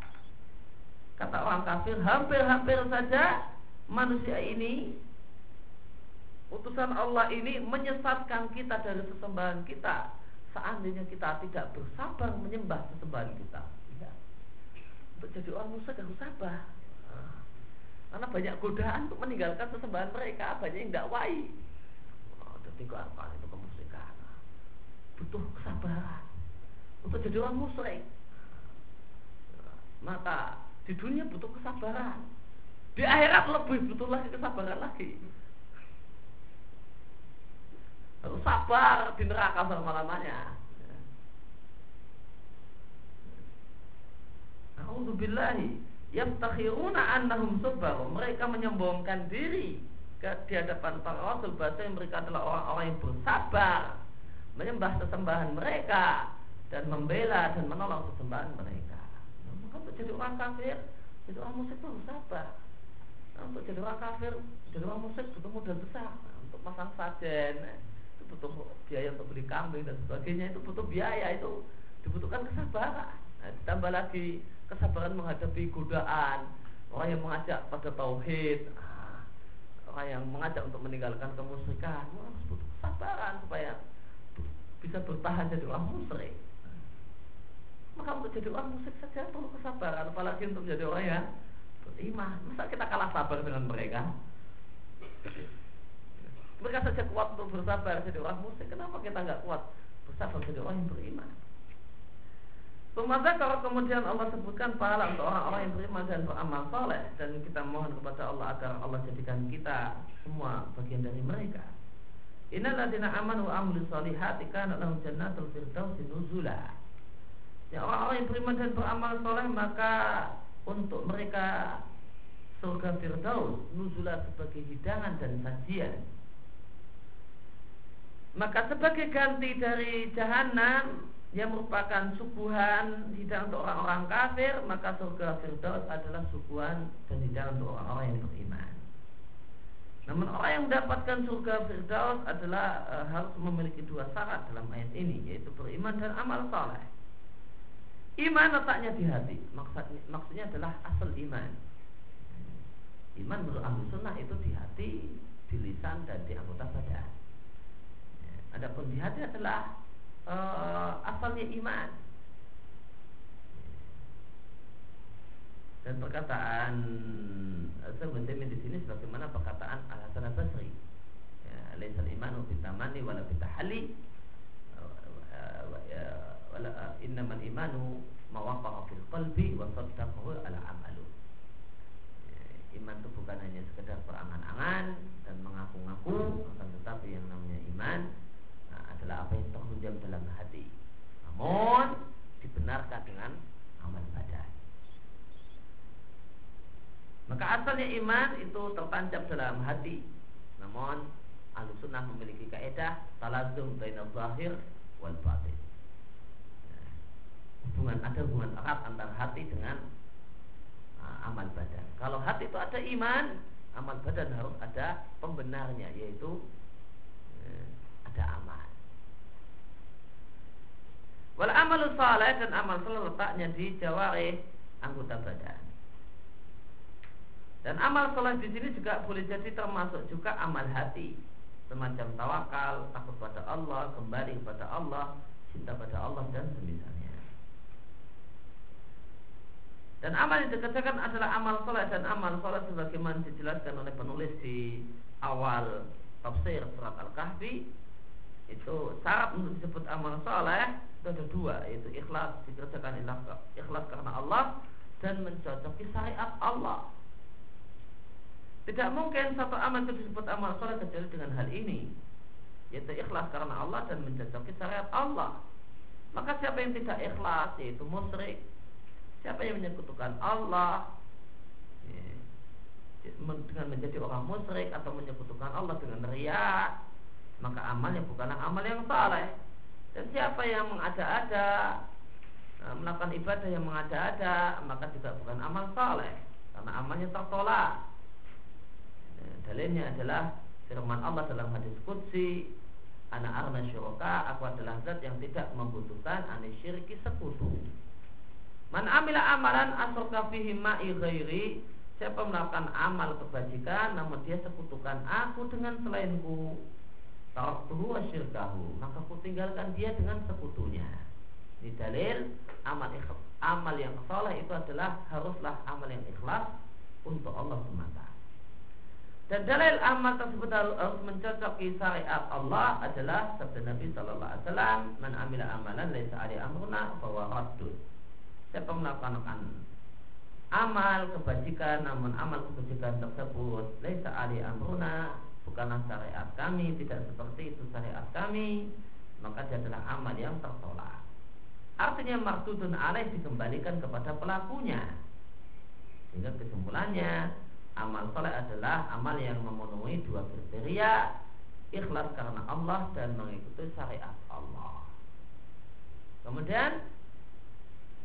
kata orang kafir hampir-hampir saja manusia ini utusan Allah ini menyesatkan kita dari sesembahan kita. Seandainya kita tidak bersabar menyembah sesembahan kita. Ya. untuk jadi orang musyrik harus sabar. Karena banyak godaan untuk meninggalkan sesembahan mereka. Banyak yang tidak wai. Oh, apa itu kemusyrikan? Butuh kesabaran. Untuk jadi orang musyrik. Maka di dunia butuh kesabaran. Di akhirat lebih butuh lagi kesabaran lagi. Harus sabar di neraka selama-lamanya. A'udzubillahi yaftakhiruna annahum sabar. Mereka menyombongkan diri ke di hadapan para rasul bahasa yang mereka adalah orang-orang yang bersabar menyembah sesembahan mereka dan membela dan menolong sesembahan mereka untuk jadi orang kafir jadi orang musyrik itu harus sabar nah, untuk jadi orang kafir jadi orang musyrik butuh modal besar. Nah, untuk pasang sajen nah, itu butuh biaya untuk beli kambing dan sebagainya itu butuh biaya itu dibutuhkan kesabaran. Nah, ditambah lagi kesabaran menghadapi godaan. Orang yang mengajak pada tauhid nah, orang yang mengajak untuk meninggalkan kemusyrikan harus butuh kesabaran supaya bisa bertahan jadi orang musyrik maka untuk jadi orang musik saja? Perlu kesabaran Apalagi untuk jadi orang yang beriman Masa kita kalah sabar dengan mereka? Mereka saja kuat untuk bersabar jadi orang musik. Kenapa kita nggak kuat bersabar jadi orang yang beriman kalau kemudian Allah sebutkan pahala untuk orang-orang yang beriman dan beramal soleh dan kita mohon kepada Allah agar Allah jadikan kita semua bagian dari mereka. Innalladzina amanu wa amilus solihati kana lahum jannatul firdausi nuzula. Ya orang-orang yang beriman dan beramal soleh maka untuk mereka surga Firdaus nuzula sebagai hidangan dan sajian. Maka sebagai ganti dari jahanam yang merupakan suguhan hidangan untuk orang-orang kafir, maka surga Firdaus adalah suguhan dan hidangan untuk orang-orang yang beriman. Namun orang yang mendapatkan surga Firdaus adalah e, harus memiliki dua syarat dalam ayat ini, yaitu beriman dan amal soleh. Iman letaknya di hati. Maksudnya, maksudnya adalah asal iman. Iman menurut ahlu sunnah itu di hati, di lisan dan di anggota badan. Ya, adapun di hati adalah uh, asalnya iman. Dan perkataan Sebetulnya di sini sebagaimana perkataan Al Hasan Al Basri. Ya, Laisal imanu bitamani wala bitahali wala innamal imanu mawaqa'a fil qalbi wa saddaqahu ala amalu. iman itu bukan hanya sekedar berangan-angan dan mengaku-ngaku akan tetapi yang namanya iman nah, adalah apa yang terhujam dalam hati. Namun dibenarkan dengan amal badan. Maka asalnya iman itu tertancap dalam hati. Namun ahlu sunnah memiliki kaidah talazum bainal zahir wal batin hubungan ada hubungan erat antara hati dengan amal badan. Kalau hati itu ada iman, amal badan harus ada pembenarnya yaitu eh, ada amal. Wal amal saleh dan amal saleh letaknya di jawari anggota badan. Dan amal saleh di sini juga boleh jadi termasuk juga amal hati, semacam tawakal, takut pada Allah, kembali kepada Allah, cinta pada Allah dan semisalnya. Dan amal yang dikerjakan adalah amal soleh dan amal soleh sebagaimana dijelaskan oleh penulis di awal tafsir surat Al-Kahfi itu syarat untuk disebut amal soleh itu ada dua yaitu ikhlas dikerjakan ikhlas karena Allah dan mencocoki syariat Allah. Tidak mungkin satu amal itu disebut amal soleh kecuali dengan hal ini yaitu ikhlas karena Allah dan mencocoki syariat Allah. Maka siapa yang tidak ikhlas yaitu musyrik Siapa yang menyekutukan Allah ya, dengan menjadi orang musyrik atau menyekutukan Allah dengan ria, maka amalnya bukanlah amal yang saleh. Dan siapa yang mengada-ada eh, melakukan ibadah yang mengada-ada, maka juga bukan amal saleh karena amalnya tertolak. Ya, dalilnya adalah firman Allah dalam hadis qudsi Anak arna syuraka Aku adalah zat yang tidak membutuhkan Anisyirki sekutu Man amila amalan asroka fihi ma'i ghairi Siapa melakukan amal kebajikan Namun dia sekutukan aku dengan selainku. Taraktuhu wa syirkahu. Maka aku tinggalkan dia dengan sekutunya. Ini dalil Amal, amal yang soleh itu adalah Haruslah amal yang ikhlas Untuk Allah semata. Dan dalil amal tersebut harus mencocoki syariat Allah adalah sabda Nabi Sallallahu Alaihi Wasallam, "Man amila amalan laisa amruna bahwa raddun." Siapa melakukan amal kebajikan namun amal kebajikan tersebut laisa ali amruna bukanlah syariat kami tidak seperti itu syariat kami maka dia adalah amal yang tertolak. Artinya maksudun alaih dikembalikan kepada pelakunya. Sehingga kesimpulannya amal soleh adalah amal yang memenuhi dua kriteria ikhlas karena Allah dan mengikuti syariat Allah. Kemudian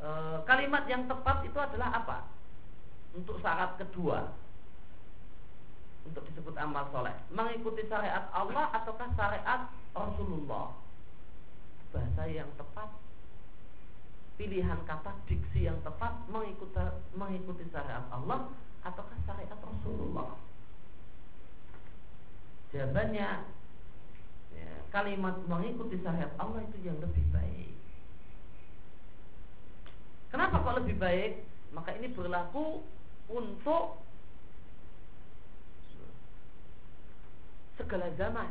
e, kalimat yang tepat itu adalah apa? Untuk syarat kedua. Untuk disebut amal soleh. Mengikuti syariat Allah ataukah syariat Rasulullah? Bahasa yang tepat pilihan kata diksi yang tepat mengikuti mengikuti syariat Allah ataukah syariat Rasulullah? Jawabannya ya, kalimat mengikuti syariat Allah itu yang lebih baik Kenapa kok lebih baik? Maka ini berlaku untuk segala zaman.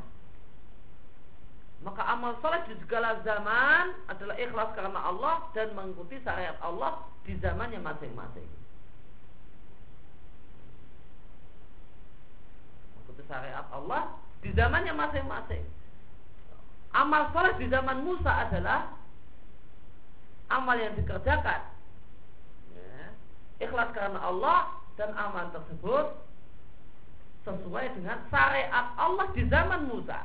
Maka amal soleh di segala zaman adalah ikhlas karena Allah dan mengikuti syariat Allah di zamannya masing-masing. Mengikuti syariat Allah di zamannya masing-masing. Amal soleh di zaman Musa adalah amal yang dikerjakan ya, ikhlas karena Allah dan amal tersebut sesuai dengan syariat Allah di zaman Musa.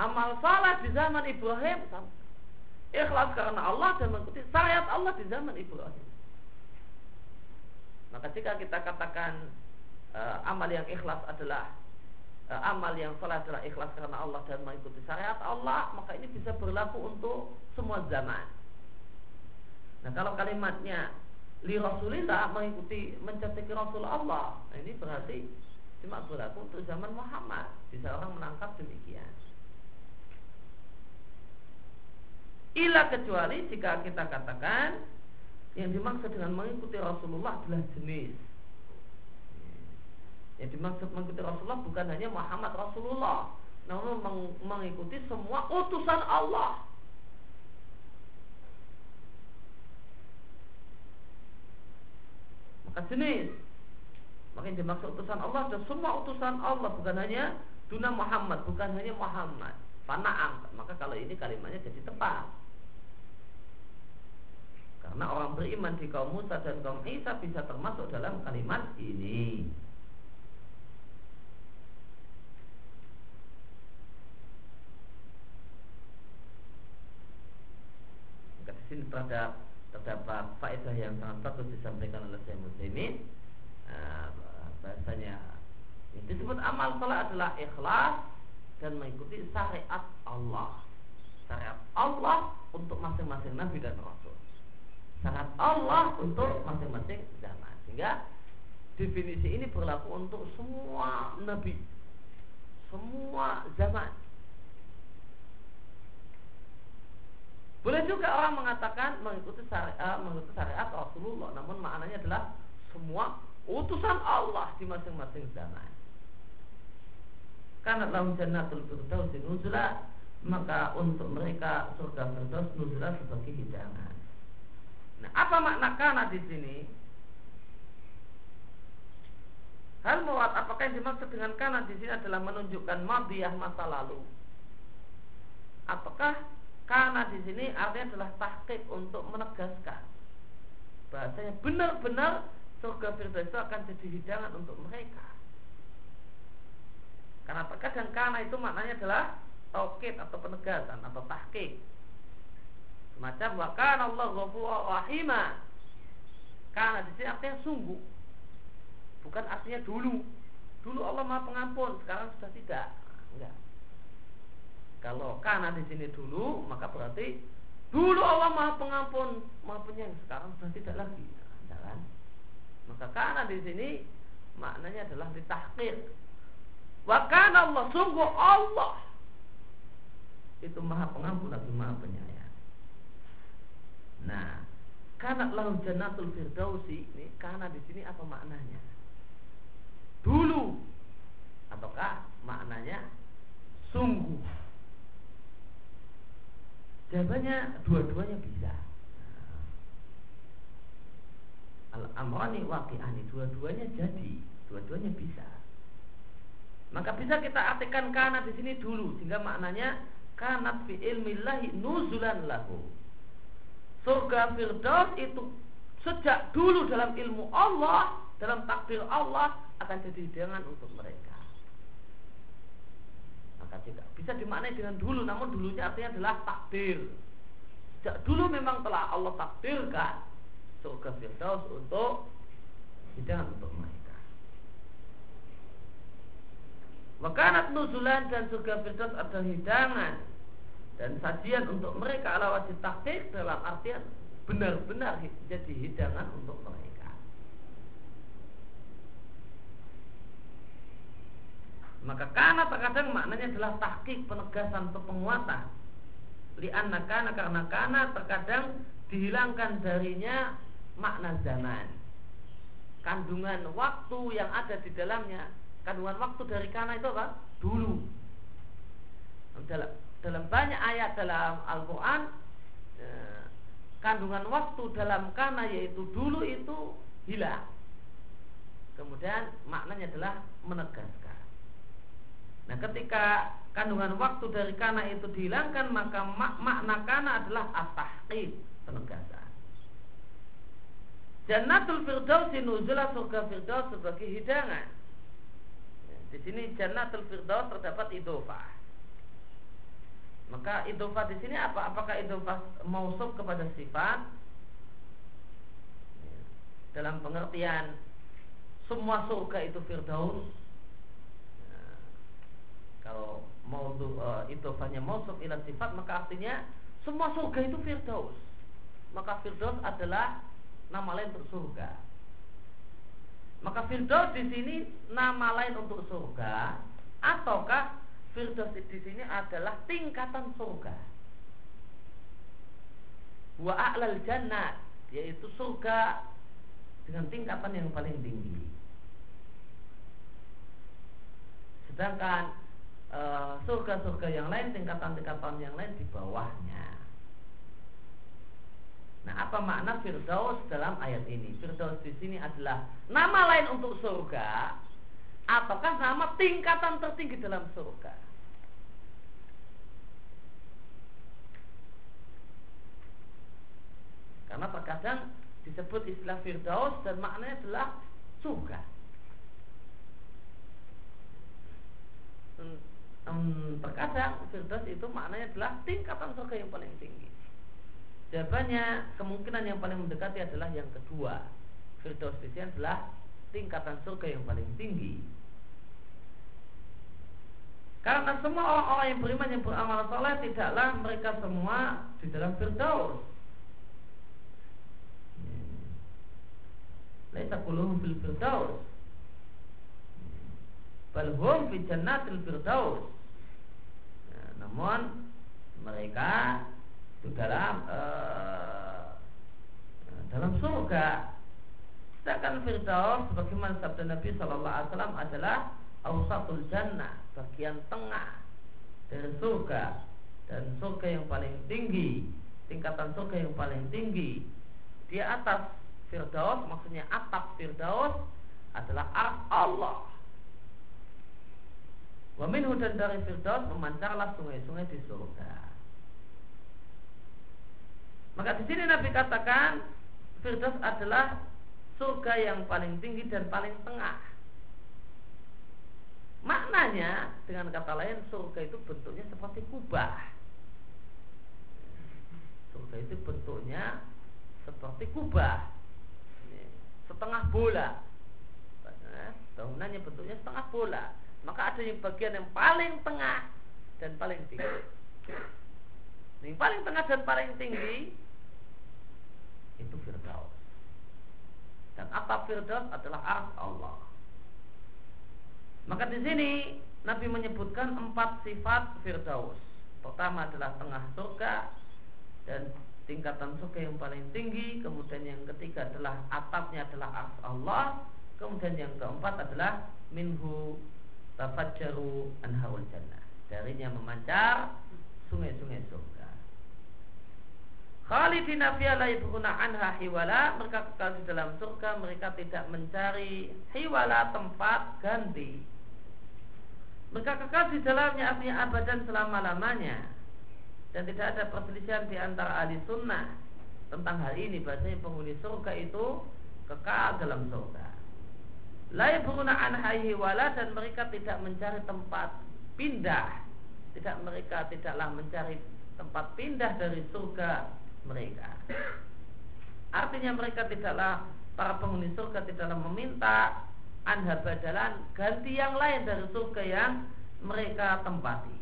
Amal salat di zaman Ibrahim ikhlas karena Allah dan mengikuti syariat Allah di zaman Ibrahim. Maka jika kita katakan uh, amal yang ikhlas adalah amal yang salah adalah ikhlas karena Allah dan mengikuti syariat Allah, maka ini bisa berlaku untuk semua zaman. Nah, kalau kalimatnya li Rasulillah mengikuti mencetak Rasul Allah, nah ini berarti cuma berlaku untuk zaman Muhammad. Bisa orang menangkap demikian. Ila kecuali jika kita katakan yang dimaksud dengan mengikuti Rasulullah adalah jenis yang dimaksud mengikuti Rasulullah bukan hanya Muhammad Rasulullah, namun mengikuti semua utusan Allah. maka jenis maka yang dimaksud utusan Allah dan semua utusan Allah bukan hanya Duna Muhammad bukan hanya Muhammad. Fanaam. Maka kalau ini kalimatnya jadi tepat. Karena orang beriman di kaum Musa dan kaum Isa bisa termasuk dalam kalimat ini sini terhadap terdapat faedah yang sangat bagus disampaikan oleh Syekh Muslimin uh, bahasanya yang disebut amal salat adalah ikhlas dan mengikuti syariat Allah. Syariat Allah untuk masing-masing nabi dan rasul. Syariat Allah untuk masing-masing zaman. Sehingga definisi ini berlaku untuk semua nabi. Semua zaman Boleh juga orang mengatakan mengikuti syariat, eh, mengikuti syariat Rasulullah, namun maknanya adalah semua utusan Allah di masing-masing zaman. Karena lahum jannatul firdaus nuzula, maka untuk mereka surga firdaus nuzula sebagai hidangan. Nah, apa makna kana di sini? Hal muat apakah yang dimaksud dengan kana di sini adalah menunjukkan madiyah masa lalu? Apakah karena di sini artinya adalah tahqiq untuk menegaskan bahasanya benar-benar surga firdaus itu akan jadi hidangan untuk mereka. Karena terkadang karena itu maknanya adalah taukid atau penegasan atau tahqiq. Semacam wa Allah ghafurur rahima. Karena di sini artinya sungguh. Bukan artinya dulu. Dulu Allah Maha Pengampun, sekarang sudah tidak. Enggak. Kalau karena di sini dulu, maka berarti dulu Allah Maha Pengampun, Maha Penyayang. Sekarang sudah tidak lagi. Nah? Maka karena di sini maknanya adalah ditahkir. Wa Allah, sungguh Allah itu Maha Pengampun lagi Maha Penyayang. Nah, karena lahu jannatul firdausi ini karena di sini apa maknanya? Dulu ataukah maknanya sungguh Jawabannya dua-duanya bisa. Al-amrani waqi'ani dua-duanya jadi, dua-duanya bisa. Maka bisa kita artikan karena di sini dulu sehingga maknanya karena fi ilmillahi nuzulan lahu. Surga Firdaus itu sejak dulu dalam ilmu Allah, dalam takdir Allah akan jadi hidangan untuk mereka maka tidak. Bisa dimaknai dengan dulu namun dulunya artinya adalah takdir sejak dulu memang telah Allah takdirkan surga firdaus untuk hidangan untuk mereka. Wakanat nuzulan dan surga firdaus adalah hidangan dan sajian untuk mereka ala takdir dalam artian benar-benar jadi hidangan untuk mereka Maka karena terkadang maknanya adalah tahkik penegasan atau penguatan. Lianna kana karena kana terkadang dihilangkan darinya makna zaman. Kandungan waktu yang ada di dalamnya, kandungan waktu dari kana itu apa? Dulu. Dalam, dalam banyak ayat dalam Al-Quran eh, Kandungan waktu dalam kana yaitu dulu itu hilang Kemudian maknanya adalah menegaskan Nah ketika kandungan waktu dari kana itu dihilangkan maka mak makna kana adalah at-tahqiq penegasan. Jannatul Firdaus nuzulah surga Firdaus sebagai hidangan. Di sini Jannatul Firdaus terdapat idofah. Maka idofah di sini apa? Apakah idofah mausuf kepada sifat? Dalam pengertian semua surga itu Firdaus kalau mau uh, itu hanya mausuf ila sifat maka artinya semua surga itu firdaus. Maka firdaus adalah nama lain untuk surga. Maka firdaus di sini nama lain untuk surga ataukah firdaus di sini adalah tingkatan surga? Wa a'lal jannat yaitu surga dengan tingkatan yang paling tinggi. Sedangkan Eh, surga-surga yang lain tingkatan-tingkatan yang lain di bawahnya. Nah, apa makna Firdaus dalam ayat ini. Firdaus di sini adalah nama lain untuk surga ataukah nama tingkatan tertinggi dalam surga. Karena terkadang disebut istilah Firdaus dan maknanya adalah surga. Hmm, terkadang Firdaus itu maknanya adalah tingkatan surga yang paling tinggi. Jawabannya kemungkinan yang paling mendekati adalah yang kedua. Firdaus di adalah tingkatan surga yang paling tinggi. Karena semua orang-orang yang beriman yang beramal soleh tidaklah mereka semua di dalam Firdaus. Laisa kulluhum fil Firdaus. Bal hum fi jannatil Firdaus. Nah, namun mereka itu dalam uh, dalam surga. Sedangkan Firdaus sebagaimana sabda Nabi Shallallahu Alaihi Wasallam adalah awsatul jannah, bagian tengah dari surga dan surga yang paling tinggi, tingkatan surga yang paling tinggi di atas Firdaus, maksudnya atap Firdaus adalah Allah. Wa minhu dan dari Firdaus memancarlah sungai-sungai di surga. Maka di sini Nabi katakan Firdaus adalah surga yang paling tinggi dan paling tengah. Maknanya dengan kata lain surga itu bentuknya seperti kubah. Surga itu bentuknya seperti kubah. Setengah bola. Bangunannya bentuknya setengah bola. Maka ada yang bagian yang paling tengah dan paling tinggi. Yang paling tengah dan paling tinggi itu Firdaus. Dan atap Firdaus adalah ars Allah. Maka di sini Nabi menyebutkan empat sifat Firdaus. Pertama adalah tengah surga dan tingkatan surga yang paling tinggi. Kemudian yang ketiga adalah atapnya adalah ars Allah. Kemudian yang keempat adalah minhu tafajjaru anharul jannah. Darinya memancar sungai-sungai surga. Khalidina fiha la yabghuna anha hiwala, mereka kekal di dalam surga, mereka tidak mencari hiwala tempat ganti. Mereka kekal di dalamnya artinya abadan selama-lamanya. Dan tidak ada perselisihan di antara ahli sunnah tentang hal ini. Bahasanya penghuni surga itu kekal dalam surga. La yabghuna anha hiwala dan mereka tidak mencari tempat pindah. Tidak mereka tidaklah mencari tempat pindah dari surga mereka. Artinya mereka tidaklah para penghuni surga tidaklah meminta anda badalan ganti yang lain dari surga yang mereka tempati.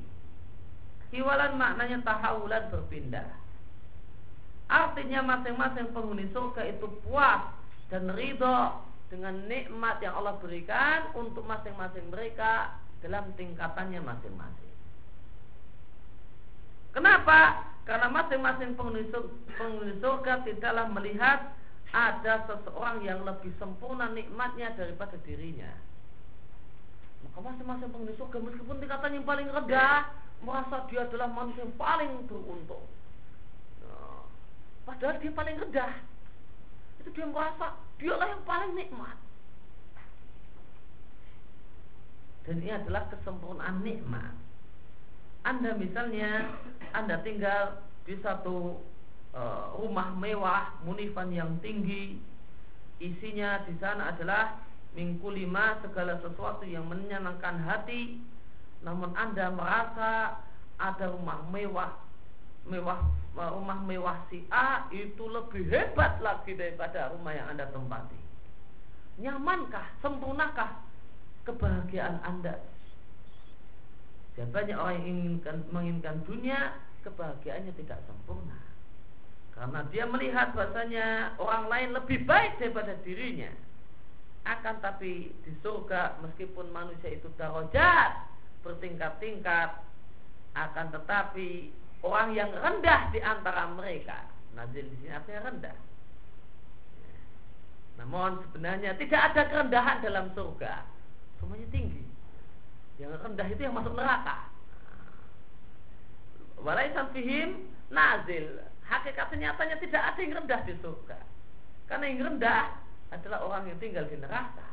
Hiwalan maknanya tahawulan berpindah. Artinya masing-masing penghuni surga itu puas dan ridho dengan nikmat yang Allah berikan untuk masing-masing mereka dalam tingkatannya masing-masing. Kenapa? Karena masing-masing penghuni surga tidaklah melihat ada seseorang yang lebih sempurna nikmatnya daripada dirinya. Maka masing-masing penghuni surga meskipun tingkatan yang paling rendah merasa dia adalah manusia yang paling beruntung. Nah, padahal dia paling rendah. Itu dia merasa dialah yang paling nikmat. Dan ini adalah kesempurnaan nikmat. Anda misalnya Anda tinggal di satu e, rumah mewah, munifan yang tinggi, isinya di sana adalah minggu lima segala sesuatu yang menyenangkan hati, namun Anda merasa ada rumah mewah mewah rumah mewah si A itu lebih hebat lagi daripada rumah yang Anda tempati. Nyamankah, sempurnakah kebahagiaan Anda banyak orang yang inginkan, menginginkan dunia, kebahagiaannya tidak sempurna. Karena dia melihat bahasanya orang lain lebih baik daripada dirinya. Akan tapi di surga meskipun manusia itu darajat bertingkat-tingkat, akan tetapi orang yang rendah di antara mereka, nazil di sini artinya rendah. Namun sebenarnya tidak ada kerendahan dalam surga, semuanya tinggi. Yang rendah itu yang masuk neraka. Walaisan fihim nazil. hakikat nyatanya tidak ada yang rendah di surga. Karena yang rendah adalah orang yang tinggal di neraka.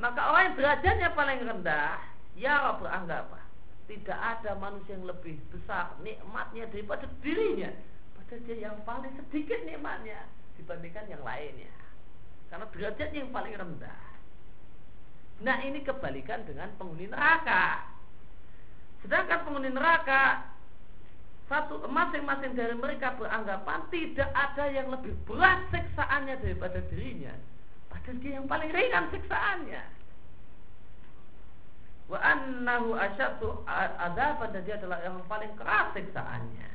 Maka orang yang derajatnya paling rendah, ya beranggapan tidak ada manusia yang lebih besar nikmatnya daripada dirinya. Padahal dia yang paling sedikit nikmatnya dibandingkan yang lainnya. Karena derajatnya yang paling rendah. Nah ini kebalikan dengan penghuni neraka. Sedangkan penghuni neraka satu masing-masing dari mereka beranggapan tidak ada yang lebih berat siksaannya daripada dirinya. Padahal dia yang paling ringan siksaannya. Wa annahu asyaddu adzaban dan dia adalah yang paling keras siksaannya.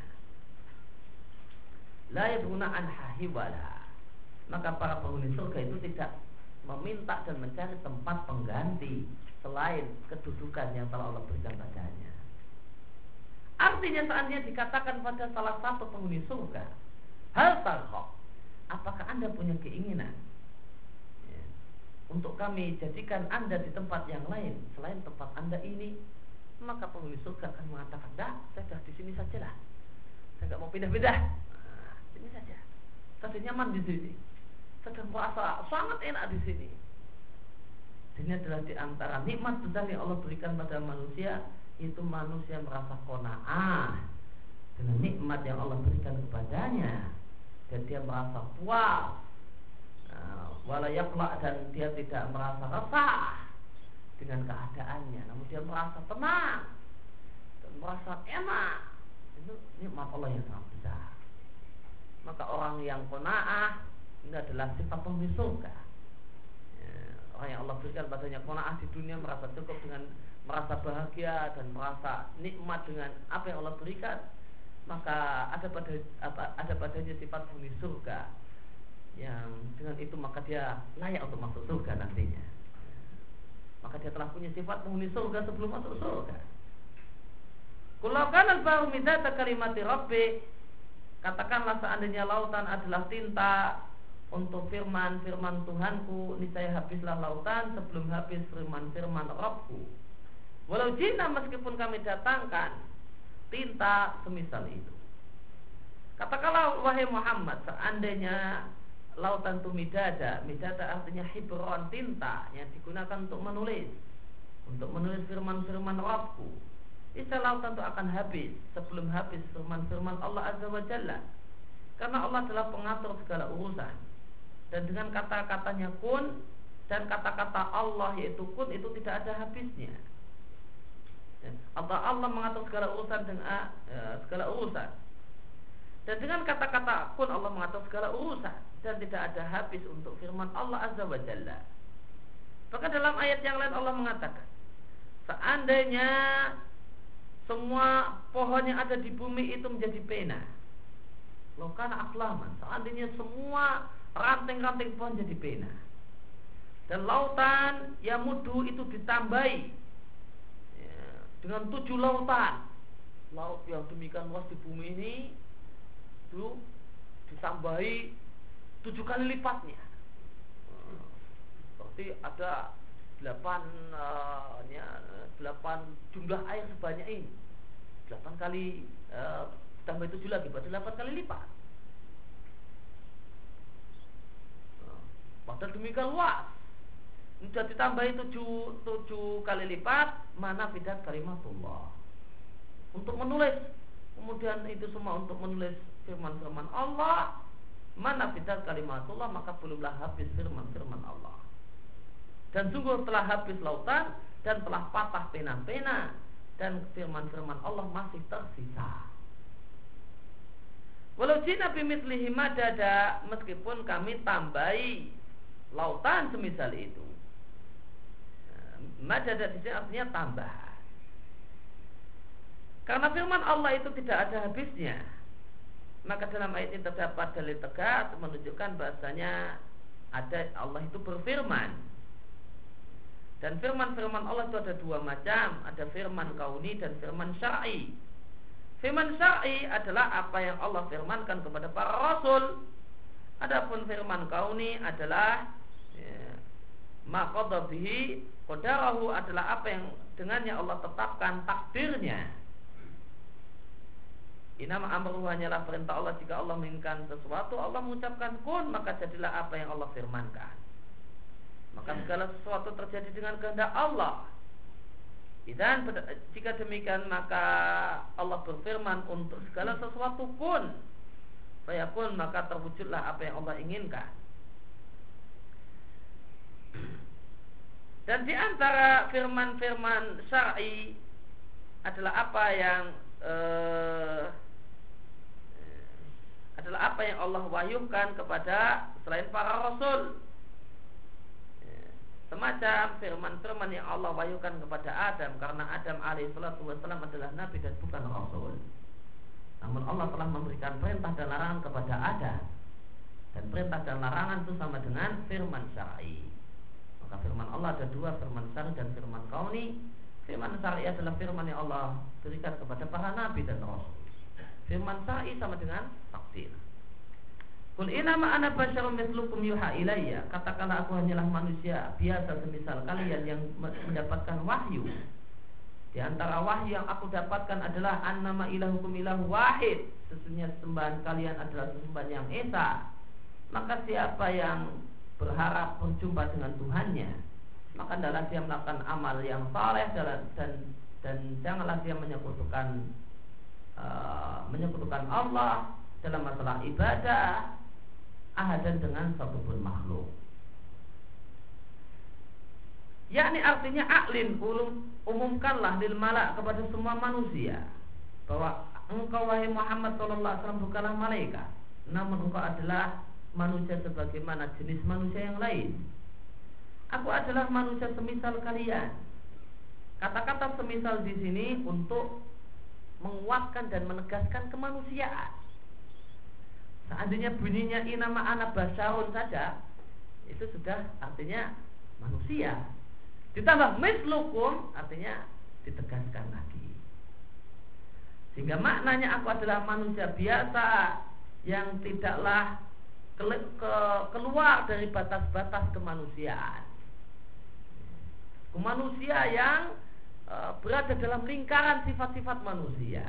La yabuna an hahiwala. Maka para penghuni surga itu tidak meminta dan mencari tempat pengganti selain kedudukan yang telah Allah berikan padanya. Artinya seandainya dikatakan pada salah satu penghuni surga, hal tarhok, apakah anda punya keinginan untuk kami jadikan anda di tempat yang lain selain tempat anda ini? Maka penghuni surga akan mengatakan, dah, saya sudah di sini saja lah. Saya nggak mau pindah-pindah. Nah, sini saja. Saya nyaman di sini. Saya merasa sangat enak di sini. Ini adalah di antara nikmat besar yang Allah berikan pada manusia itu manusia merasa kona'ah dengan nikmat yang Allah berikan kepadanya dan dia merasa puas nah, walayakla dan dia tidak merasa resah dengan keadaannya. Namun dia merasa tenang dan merasa enak. Itu nikmat Allah yang sangat besar. Maka orang yang kona'ah ini adalah sifat penghuni surga. Ya, orang yang Allah berikan padanya kona'ah di dunia merasa cukup dengan merasa bahagia dan merasa nikmat dengan apa yang Allah berikan. Maka ada pada apa, ada padanya sifat penghuni surga yang dengan itu maka dia layak untuk masuk surga nantinya. Maka dia telah punya sifat penghuni surga sebelum masuk surga. Kulakan al-bahu midata kalimati rabbi. Katakanlah seandainya lautan adalah tinta untuk firman firman Tuhanku niscaya habislah lautan sebelum habis firman firman Rabbku. Walau jina meskipun kami datangkan tinta semisal itu. Katakanlah wahai Muhammad, seandainya lautan itu midada, artinya hibron tinta yang digunakan untuk menulis, untuk menulis firman-firman Rabbku. Isa lautan itu akan habis sebelum habis firman-firman Allah Azza wa Jalla. Karena Allah adalah pengatur segala urusan. Dan dengan kata-katanya kun dan kata-kata Allah yaitu kun itu tidak ada habisnya. Ya. Allah Allah mengatur segala urusan dengan uh, segala urusan. Dan dengan kata-kata pun Allah mengatur segala urusan dan tidak ada habis untuk firman Allah Azza wa Jalla. Bahkan dalam ayat yang lain Allah mengatakan, seandainya semua pohon yang ada di bumi itu menjadi pena, lokana aklaman, seandainya semua ranting-ranting pohon jadi pena, dan lautan yang mudu itu ditambahi dengan tujuh lautan laut yang demikian luas di bumi ini itu ditambahi tujuh kali lipatnya. Berarti ada delapan uh, delapan jumlah air sebanyak ini. Delapan kali uh, tambah tujuh lagi berarti delapan kali lipat. Padahal demikian luas. Sudah ditambahi tujuh, tujuh kali lipat mana fidat kalimatullah untuk menulis. Kemudian itu semua untuk menulis firman-firman Allah mana fidat kalimatullah maka belumlah habis firman-firman Allah dan sungguh telah habis lautan dan telah patah pena-pena dan firman-firman Allah masih tersisa Walau jina bimitlihi madada meskipun kami tambahi lautan semisal itu Madada di sini artinya tambah. Karena firman Allah itu tidak ada habisnya. Maka dalam ayat ini terdapat dalil tegas menunjukkan bahasanya ada Allah itu berfirman. Dan firman-firman Allah itu ada dua macam, ada firman kauni dan firman syar'i. Firman syar'i adalah apa yang Allah firmankan kepada para rasul. Adapun firman kauni adalah ya, Qadarahu adalah apa yang dengannya Allah tetapkan takdirnya. Inama amruhu hanyalah perintah Allah. Jika Allah menginginkan sesuatu Allah mengucapkan kun maka jadilah apa yang Allah firmankan. Maka segala sesuatu terjadi dengan kehendak Allah. Dan jika demikian maka Allah berfirman untuk segala sesuatu kun pun maka terwujudlah apa yang Allah inginkan. Dan di antara firman-firman syar'i adalah apa yang eh, adalah apa yang Allah wahyukan kepada selain para rasul semacam firman-firman yang Allah wahyukan kepada Adam karena Adam alaihissalatu wassalam adalah nabi dan bukan rasul. Namun Allah telah memberikan perintah dan larangan kepada Adam dan perintah dan larangan itu sama dengan firman syar'i. Maka firman Allah ada dua firman syar'i dan firman kauni. Firman syar'i adalah firman yang Allah berikan kepada para nabi dan rasul. Firman syar'i sama dengan takdir. Kul inama ana basyarum mislukum yuha ilayya. Katakanlah aku hanyalah manusia biasa semisal kalian yang mendapatkan wahyu. Di antara wahyu yang aku dapatkan adalah annama ilahukum ilahu wahid. Sesungguhnya sembahan kalian adalah sesembahan yang esa. Maka siapa yang berharap berjumpa dengan Tuhannya, maka adalah dia melakukan amal yang saleh dan, dan janganlah dia menyekutukan uh, menyekutukan Allah dalam masalah ibadah ahadan dengan satupun makhluk. Yakni artinya aklin ulum, umumkanlah lil malak kepada semua manusia bahwa engkau wahai Muhammad sallallahu alaihi wasallam bukanlah malaikat, namun engkau adalah manusia sebagaimana jenis manusia yang lain. Aku adalah manusia semisal kalian. Kata-kata semisal di sini untuk menguatkan dan menegaskan kemanusiaan. Seandainya bunyinya inama anak basaun saja Itu sudah artinya manusia. Ditambah mislukum artinya ditegaskan lagi. Sehingga maknanya aku adalah manusia biasa Yang tidaklah keluar dari batas-batas kemanusiaan. Manusia yang berada dalam lingkaran sifat-sifat manusia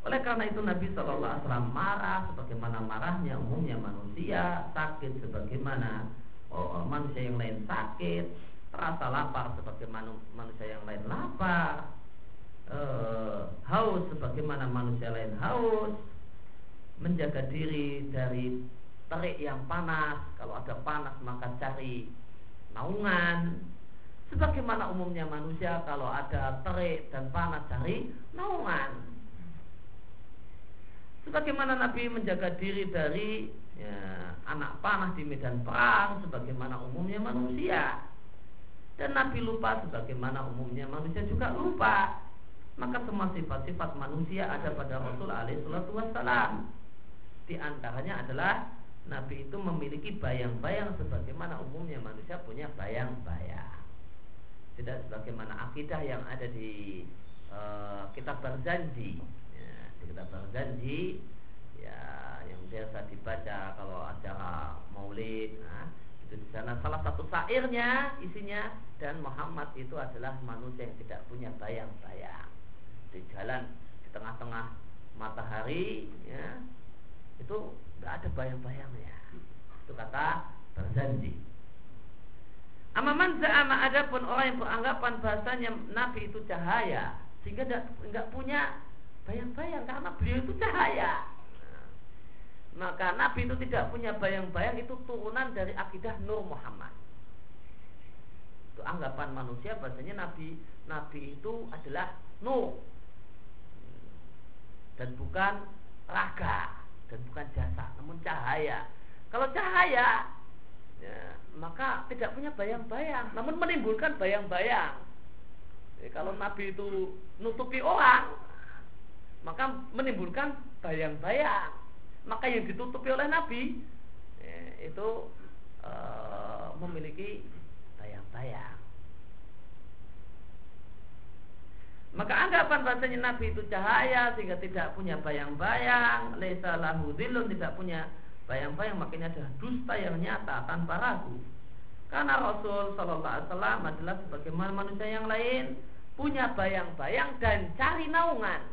oleh karena itu Nabi Shallallahu Alaihi Wasallam marah sebagaimana marahnya umumnya manusia, sakit sebagaimana oh, manusia yang lain sakit, terasa lapar sebagaimana manusia yang lain lapar, eh, haus sebagaimana manusia lain haus, menjaga diri dari terik yang panas. Kalau ada panas maka cari naungan. Sebagaimana umumnya manusia kalau ada terik dan panas cari naungan Sebagaimana Nabi menjaga diri dari ya, anak panah di medan perang, sebagaimana umumnya manusia. Dan Nabi lupa sebagaimana umumnya manusia juga lupa. Maka semua sifat-sifat manusia ada pada Rasul alaihissalatu wassalam. Di antaranya adalah Nabi itu memiliki bayang-bayang sebagaimana umumnya manusia punya bayang-bayang. Tidak sebagaimana akidah yang ada di uh, kitab berjanji kita berjanji ya yang biasa dibaca kalau acara maulid nah, itu di sana salah satu syairnya isinya dan Muhammad itu adalah manusia yang tidak punya bayang-bayang. Di jalan di tengah-tengah matahari ya itu nggak ada bayang-bayangnya. Itu kata berjanji Amaman za'ama ada pun orang yang beranggapan bahasanya Nabi itu cahaya sehingga tidak punya bayang-bayang karena beliau itu cahaya. Maka Nabi itu tidak punya bayang-bayang itu turunan dari akidah Nur Muhammad. Itu anggapan manusia bahasanya Nabi Nabi itu adalah Nur dan bukan raga dan bukan jasa, namun cahaya. Kalau cahaya, ya, maka tidak punya bayang-bayang, namun menimbulkan bayang-bayang. kalau Nabi itu nutupi orang, maka menimbulkan bayang-bayang. Maka yang ditutupi oleh Nabi eh, itu e, memiliki bayang-bayang. Maka anggapan bahasanya Nabi itu cahaya sehingga tidak punya bayang-bayang. Lesa lahu tidak punya bayang-bayang makanya adalah dusta yang nyata tanpa ragu. Karena Rasul Shallallahu Alaihi Wasallam adalah sebagaimana manusia yang lain punya bayang-bayang dan cari naungan.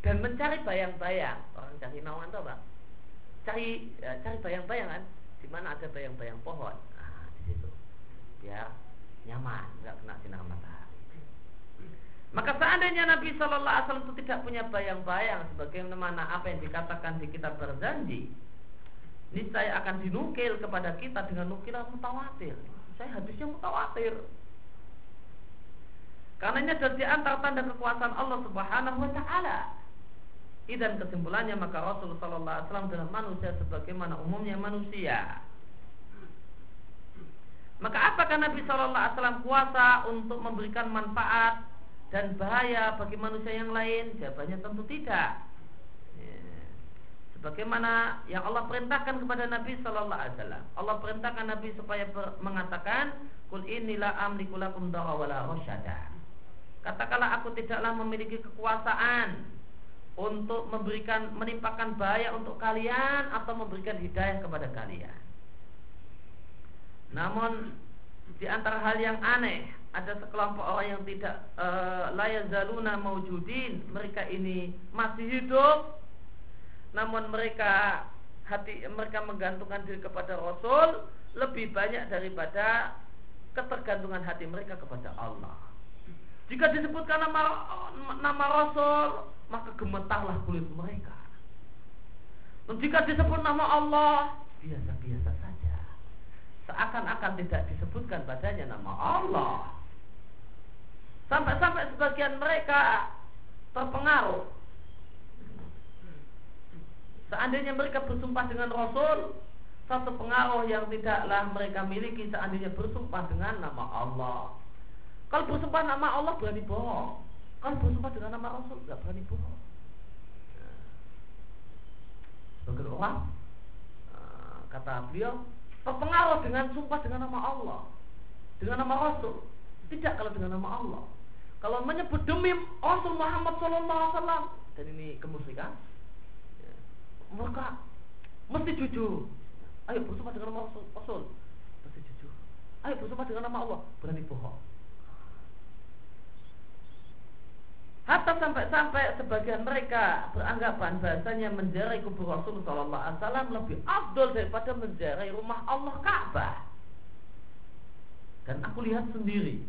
Dan mencari bayang-bayang. Orang cari naungan itu apa? Cari ya, cari bayang-bayangan di mana ada bayang-bayang pohon? Nah, di situ. Biar nyaman nggak kena sinar matahari maka seandainya Nabi Shallallahu Alaihi Wasallam itu tidak punya bayang-bayang sebagaimana apa yang dikatakan di kitab berjanji saya akan dinukil kepada kita dengan nukilan mutawatir. Saya hadisnya mutawatir. Karena ini adalah di antara tanda kekuasaan Allah Subhanahu wa taala. Dan kesimpulannya maka Rasulullah sallallahu alaihi wasallam adalah manusia sebagaimana umumnya manusia. Maka apakah Nabi Shallallahu Alaihi Wasallam kuasa untuk memberikan manfaat dan bahaya bagi manusia yang lain? Jawabannya tentu tidak. Bagaimana yang Allah perintahkan kepada Nabi Sallallahu Alaihi Wasallam. Allah perintahkan Nabi supaya mengatakan, Kul inilah amliku lakum wala rosyada. Katakanlah aku tidaklah memiliki kekuasaan untuk memberikan menimpakan bahaya untuk kalian atau memberikan hidayah kepada kalian. Namun di antara hal yang aneh ada sekelompok orang yang tidak e, layak zaluna maujudin mereka ini masih hidup namun mereka hati mereka menggantungkan diri kepada Rasul lebih banyak daripada ketergantungan hati mereka kepada Allah. Jika disebutkan nama nama Rasul, maka gemetarlah kulit mereka. Dan jika disebut nama Allah, biasa-biasa saja. Seakan-akan tidak disebutkan padanya nama Allah. Sampai-sampai sebagian mereka terpengaruh. Seandainya mereka bersumpah dengan Rasul Satu pengaruh yang tidaklah mereka miliki Seandainya bersumpah dengan nama Allah. Kalau bersumpah nama Allah berani bohong. Kalau bersumpah dengan nama Rasul Tidak berani bohong. Sebagai orang eh, Kata beliau Terpengaruh dengan sumpah dengan nama Allah. Dengan nama Rasul. Tidak kalau dengan nama Allah Kalau menyebut demi Rasul Muhammad SAW Dan ini kemusyrikan maka mesti jujur. Ayo bersumpah dengan nama Rasul, mesti jujur. Ayo bersumpah dengan nama Allah, berani bohong. Hatta sampai-sampai sebagian mereka beranggapan bahasanya menjarai kubur Rasul Sallallahu Alaihi Wasallam lebih abdul daripada menjarai rumah Allah Ka'bah. Dan aku lihat sendiri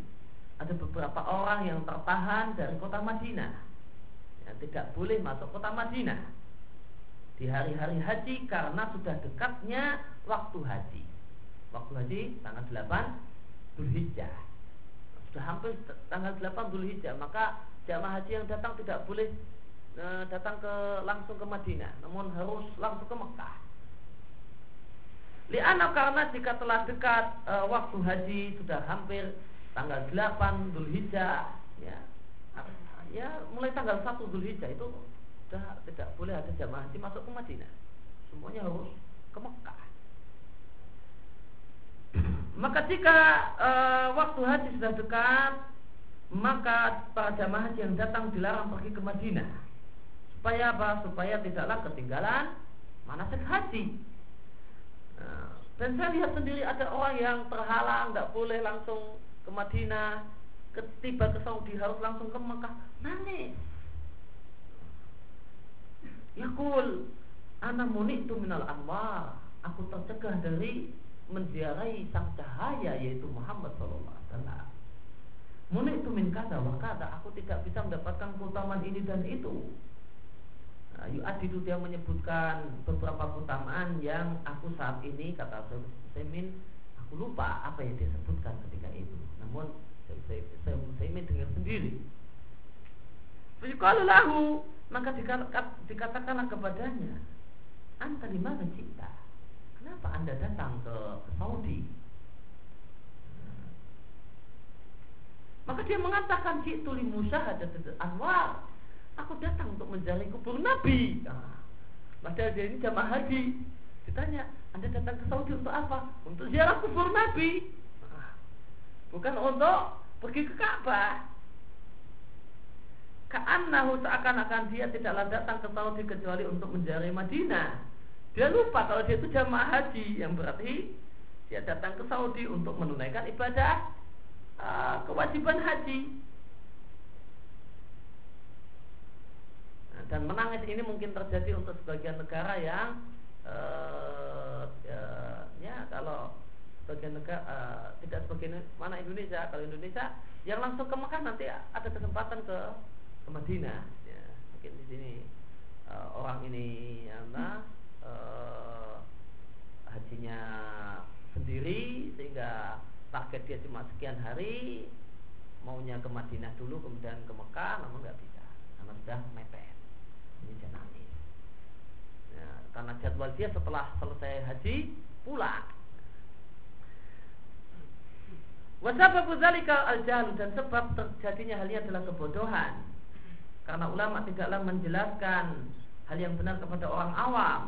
ada beberapa orang yang tertahan dari kota Madinah yang tidak boleh masuk kota Madinah di hari-hari haji karena sudah dekatnya waktu haji. Waktu haji tanggal 8 Dzulhijjah. Sudah hampir tanggal 8 Dzulhijjah, maka jamaah haji yang datang tidak boleh e, datang ke langsung ke Madinah, namun harus langsung ke Mekah. Liana karena jika telah dekat e, waktu haji sudah hampir tanggal 8 Dzulhijjah ya. Ya, mulai tanggal 1 Dzulhijjah itu sudah tidak boleh ada jamaah haji masuk ke Madinah. Semuanya harus ke Mekah. Maka jika e, waktu haji sudah dekat, maka para jamaah haji yang datang dilarang pergi ke Madinah. Supaya apa? Supaya tidaklah ketinggalan manasik haji. Nah, dan saya lihat sendiri ada orang yang terhalang, tidak boleh langsung ke Madinah, ketiba ke Saudi harus langsung ke Mekah, nangis. Yakul Ana itu minal anwar Aku tercegah dari menziarahi sang cahaya yaitu Muhammad sallallahu alaihi wasallam. itu min kata wa kata aku tidak bisa mendapatkan keutamaan ini dan itu. Nah, itu dia menyebutkan beberapa keutamaan yang aku saat ini kata Semin aku lupa apa yang dia sebutkan ketika itu. Namun saya Semin dengar sendiri. Kalau lahu maka dikatakanlah kepadanya, Anta di mana cinta? Kenapa anda datang ke, ke Saudi? Maka dia mengatakan Jitu li musyahadat anwar Aku datang untuk menjalani kubur Nabi nah, Padahal dia ini jamaah haji Ditanya Anda datang ke Saudi untuk apa? Untuk ziarah kubur Nabi nah, Bukan untuk pergi ke Ka'bah Ka'annahu seakan-akan dia tidaklah datang ke Saudi kecuali untuk menjari Madinah. Dia lupa kalau dia itu jamaah haji yang berarti dia datang ke Saudi untuk menunaikan ibadah uh, kewajiban haji. dan menangis ini mungkin terjadi untuk sebagian negara yang uh, ya, ya kalau sebagian negara uh, tidak sebagian mana Indonesia? Kalau Indonesia yang langsung ke Mekah nanti ada kesempatan ke ke Madinah. Ya mungkin di sini uh, orang ini apa uh, hajinya sendiri sehingga target dia cuma sekian hari maunya ke Madinah dulu kemudian ke Mekah namun nggak bisa. Karena sudah mepet. Ini ya, karena jadwal dia setelah selesai haji pulang Wasababu zalika al dan sebab terjadinya hal ini adalah kebodohan. Karena ulama tidaklah menjelaskan hal yang benar kepada orang awam.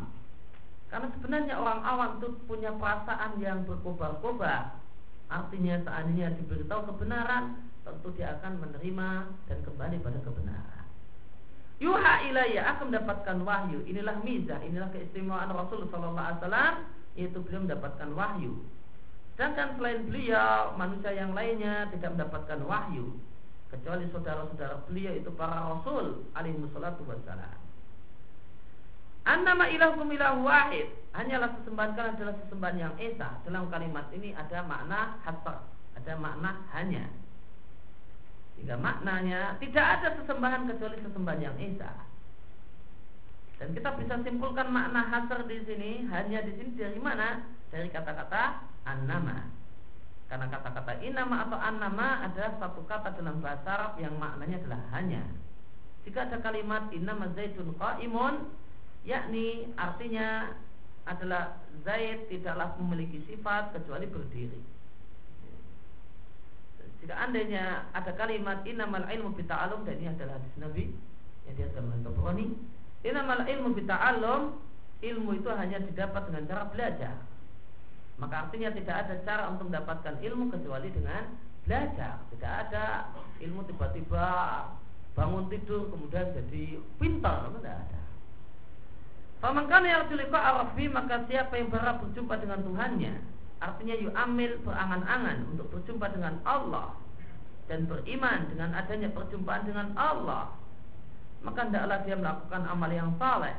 Karena sebenarnya orang awam itu punya perasaan yang berkobar-kobar. Artinya seandainya diberitahu kebenaran, tentu dia akan menerima dan kembali pada kebenaran. Yuha ilayya akan mendapatkan wahyu. Inilah mizah, inilah keistimewaan Rasul sallallahu alaihi wasallam yaitu beliau mendapatkan wahyu. Sedangkan selain beliau, manusia yang lainnya tidak mendapatkan wahyu kecuali saudara-saudara beliau itu para rasul alaihi wassalatu wassalam. Annama ilahukum ilahu wahid Hanyalah sesembahan adalah sesembahan yang esa Dalam kalimat ini ada makna hasar Ada makna hanya Sehingga maknanya. Tidak ada sesembahan kecuali sesembahan yang esa Dan kita bisa simpulkan makna hasar di sini. Hanya di sini dari mana? Dari kata-kata an-nama. Karena kata-kata inama atau an-nama adalah satu kata dalam bahasa Arab yang maknanya adalah hanya. Jika ada kalimat inama zaitun qaimun Yakni artinya adalah Zaid tidaklah memiliki sifat kecuali berdiri Jika andainya ada kalimat Innamal ilmu bita'alum Dan ini adalah hadis Nabi Yang dia dalam Tabrani Innamal ilmu bita'alum Ilmu itu hanya didapat dengan cara belajar maka artinya tidak ada cara untuk mendapatkan ilmu kecuali dengan belajar. Tidak ada ilmu tiba-tiba bangun tidur kemudian jadi pintar, tidak ada. Pamangkan yang tuliqa arafi maka siapa yang berharap berjumpa dengan Tuhannya, artinya amil berangan-angan untuk berjumpa dengan Allah dan beriman dengan adanya perjumpaan dengan Allah, maka hendaklah dia melakukan amal yang saleh.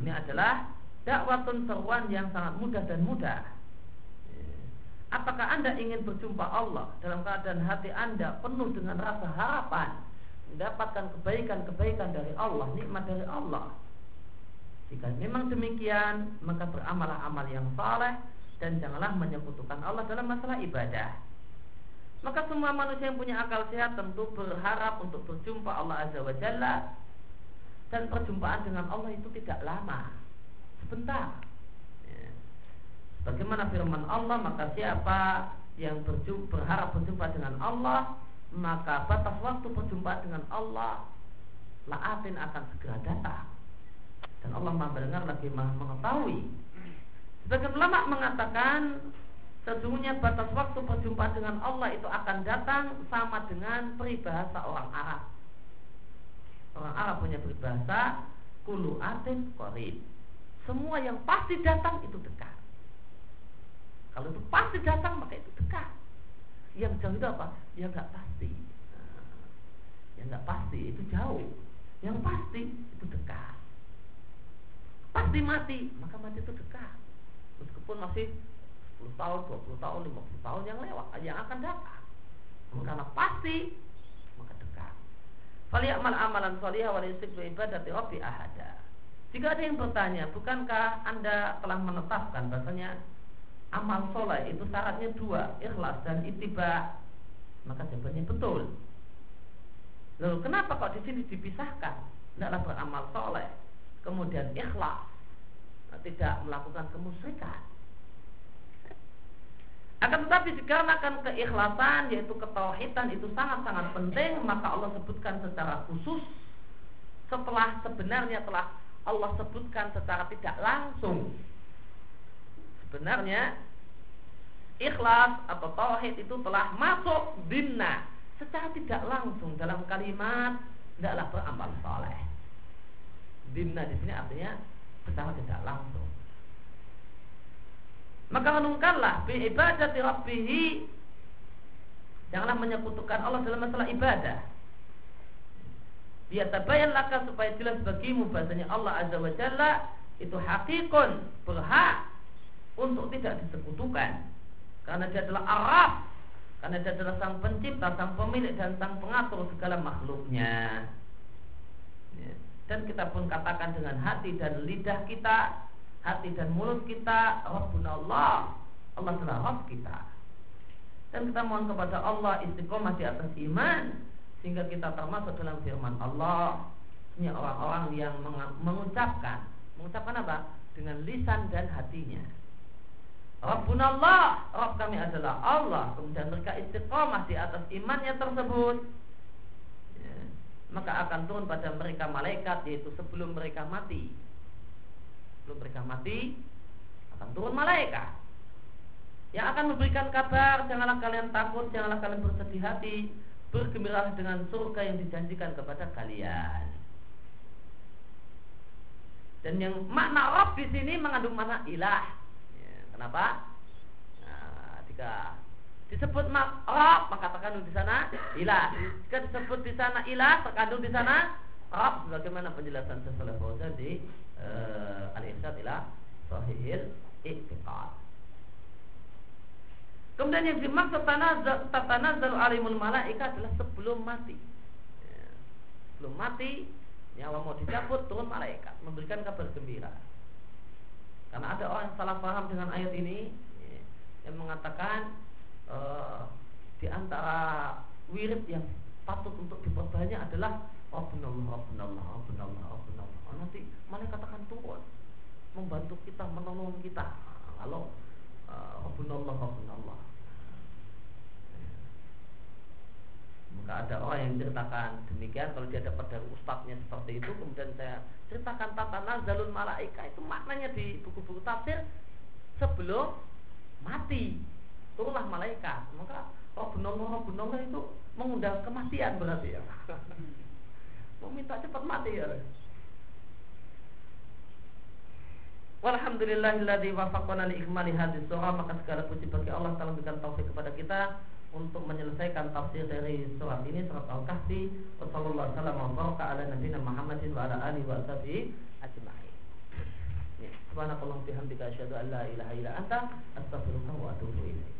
Ini adalah dakwatun seruan yang sangat mudah dan mudah. Apakah Anda ingin berjumpa Allah dalam keadaan hati Anda penuh dengan rasa harapan mendapatkan kebaikan-kebaikan dari Allah, nikmat dari Allah? Jika memang demikian, maka beramalah amal yang saleh dan janganlah menyekutukan Allah dalam masalah ibadah. Maka semua manusia yang punya akal sehat tentu berharap untuk berjumpa Allah Azza wa Jalla dan perjumpaan dengan Allah itu tidak lama sebentar. Ya. Bagaimana firman Allah maka siapa yang berjumpa, berharap berjumpa dengan Allah maka batas waktu berjumpa dengan Allah laatin akan segera datang dan Allah maha mendengar lagi maha mengetahui sebagian ulama mengatakan sesungguhnya batas waktu berjumpa dengan Allah itu akan datang sama dengan peribahasa orang Arab orang Arab punya peribahasa kulu atin korib semua yang pasti datang itu dekat. Kalau itu pasti datang maka itu dekat. Yang jauh itu apa? Yang nggak pasti. Nah, yang nggak pasti itu jauh. Yang pasti itu dekat. Pasti mati, maka mati itu dekat. Meskipun masih 10 tahun, 20 tahun, 50 tahun yang lewat, yang akan datang. Karena pasti, maka dekat. Faliyamal amalan salihah wal ibadati rabbi ahada. Jika ada yang bertanya, bukankah Anda telah menetapkan bahasanya amal soleh itu syaratnya dua, ikhlas dan itiba? Maka jawabannya betul. Lalu kenapa kok di sini dipisahkan? Tidaklah beramal soleh, kemudian ikhlas, tidak melakukan kemusyrikan. Akan tetapi dikarenakan keikhlasan yaitu ketauhidan itu sangat-sangat penting, maka Allah sebutkan secara khusus setelah sebenarnya telah Allah sebutkan secara tidak langsung sebenarnya ikhlas atau tauhid itu telah masuk dinna secara tidak langsung dalam kalimat tidaklah beramal soleh dinna di sini artinya secara tidak langsung. Maka renungkanlah bi ibadati rabbihi janganlah menyekutukan Allah dalam masalah ibadah. Tabayan laka supaya jelas bagimu bahasanya Allah Azza wa Jalla itu hakikun berhak untuk tidak disekutukan. Karena dia adalah Arab karena dia adalah sang pencipta, sang pemilik dan sang pengatur segala makhluknya. Dan kita pun katakan dengan hati dan lidah kita, hati dan mulut kita, Rabbuna Allah. Allah adalah Rabb kita. Dan kita mohon kepada Allah istiqomah di atas iman sehingga kita termasuk dalam firman Allah. Ini orang-orang yang mengucapkan, mengucapkan apa? Dengan lisan dan hatinya. Rabbuna Allah, Rabb kami adalah Allah. Kemudian mereka istiqomah di atas imannya tersebut. Ya, maka akan turun pada mereka malaikat yaitu sebelum mereka mati. Sebelum mereka mati akan turun malaikat yang akan memberikan kabar janganlah kalian takut, janganlah kalian bersedih hati, bergembiralah dengan surga yang dijanjikan kepada kalian. Dan yang makna Rabb di sini mengandung makna ilah. Kenapa? Nah, jika disebut Rob terkandung di sana ilah. Jika disebut di sana ilah terkandung di sana Rob sebagaimana penjelasan sesuai Fauzan di uh, Al-Irsyad ila Sahihil. Kemudian yang dimaksud tatanazzalu alimul malaika adalah sebelum mati. Ya. Sebelum mati nyawa mau dicabut turun malaikat memberikan kabar gembira. Karena ada orang yang salah paham dengan ayat ini yang mengatakan uh, di antara wirid yang patut untuk diperbanyak adalah Rabbunallah, Rabbunallah, Rabbunallah, Rabbunallah. Oh, nanti malaikat akan turun membantu kita, menolong kita. Kalau uh, Rabbunallah, Rabbunallah. Maka ada orang yang ceritakan demikian kalau dia dapat dari ustadznya seperti itu kemudian saya ceritakan tata nazalul malaika itu maknanya di buku-buku tafsir sebelum mati turunlah malaikat. Maka Rabbunallah Rabbunallah itu mengundang kematian berarti ya. Meminta cepat mati ya? Walhamdulillahilladzi wafaqana li ikmali hadis surah. Maka segala puji bagi Allah telah memberikan taufik kepada kita untuk menyelesaikan tafsir dari surat ini. Surat Al-Kahfi. Sallallahu alaihi wa ala nabiyina Muhammadin wa ala alihi wa sahbihi ajma'in. Ya, subhanakallahumma bihamdika asyhadu an la ilaha illa anta astaghfiruka wa atubu ilaik.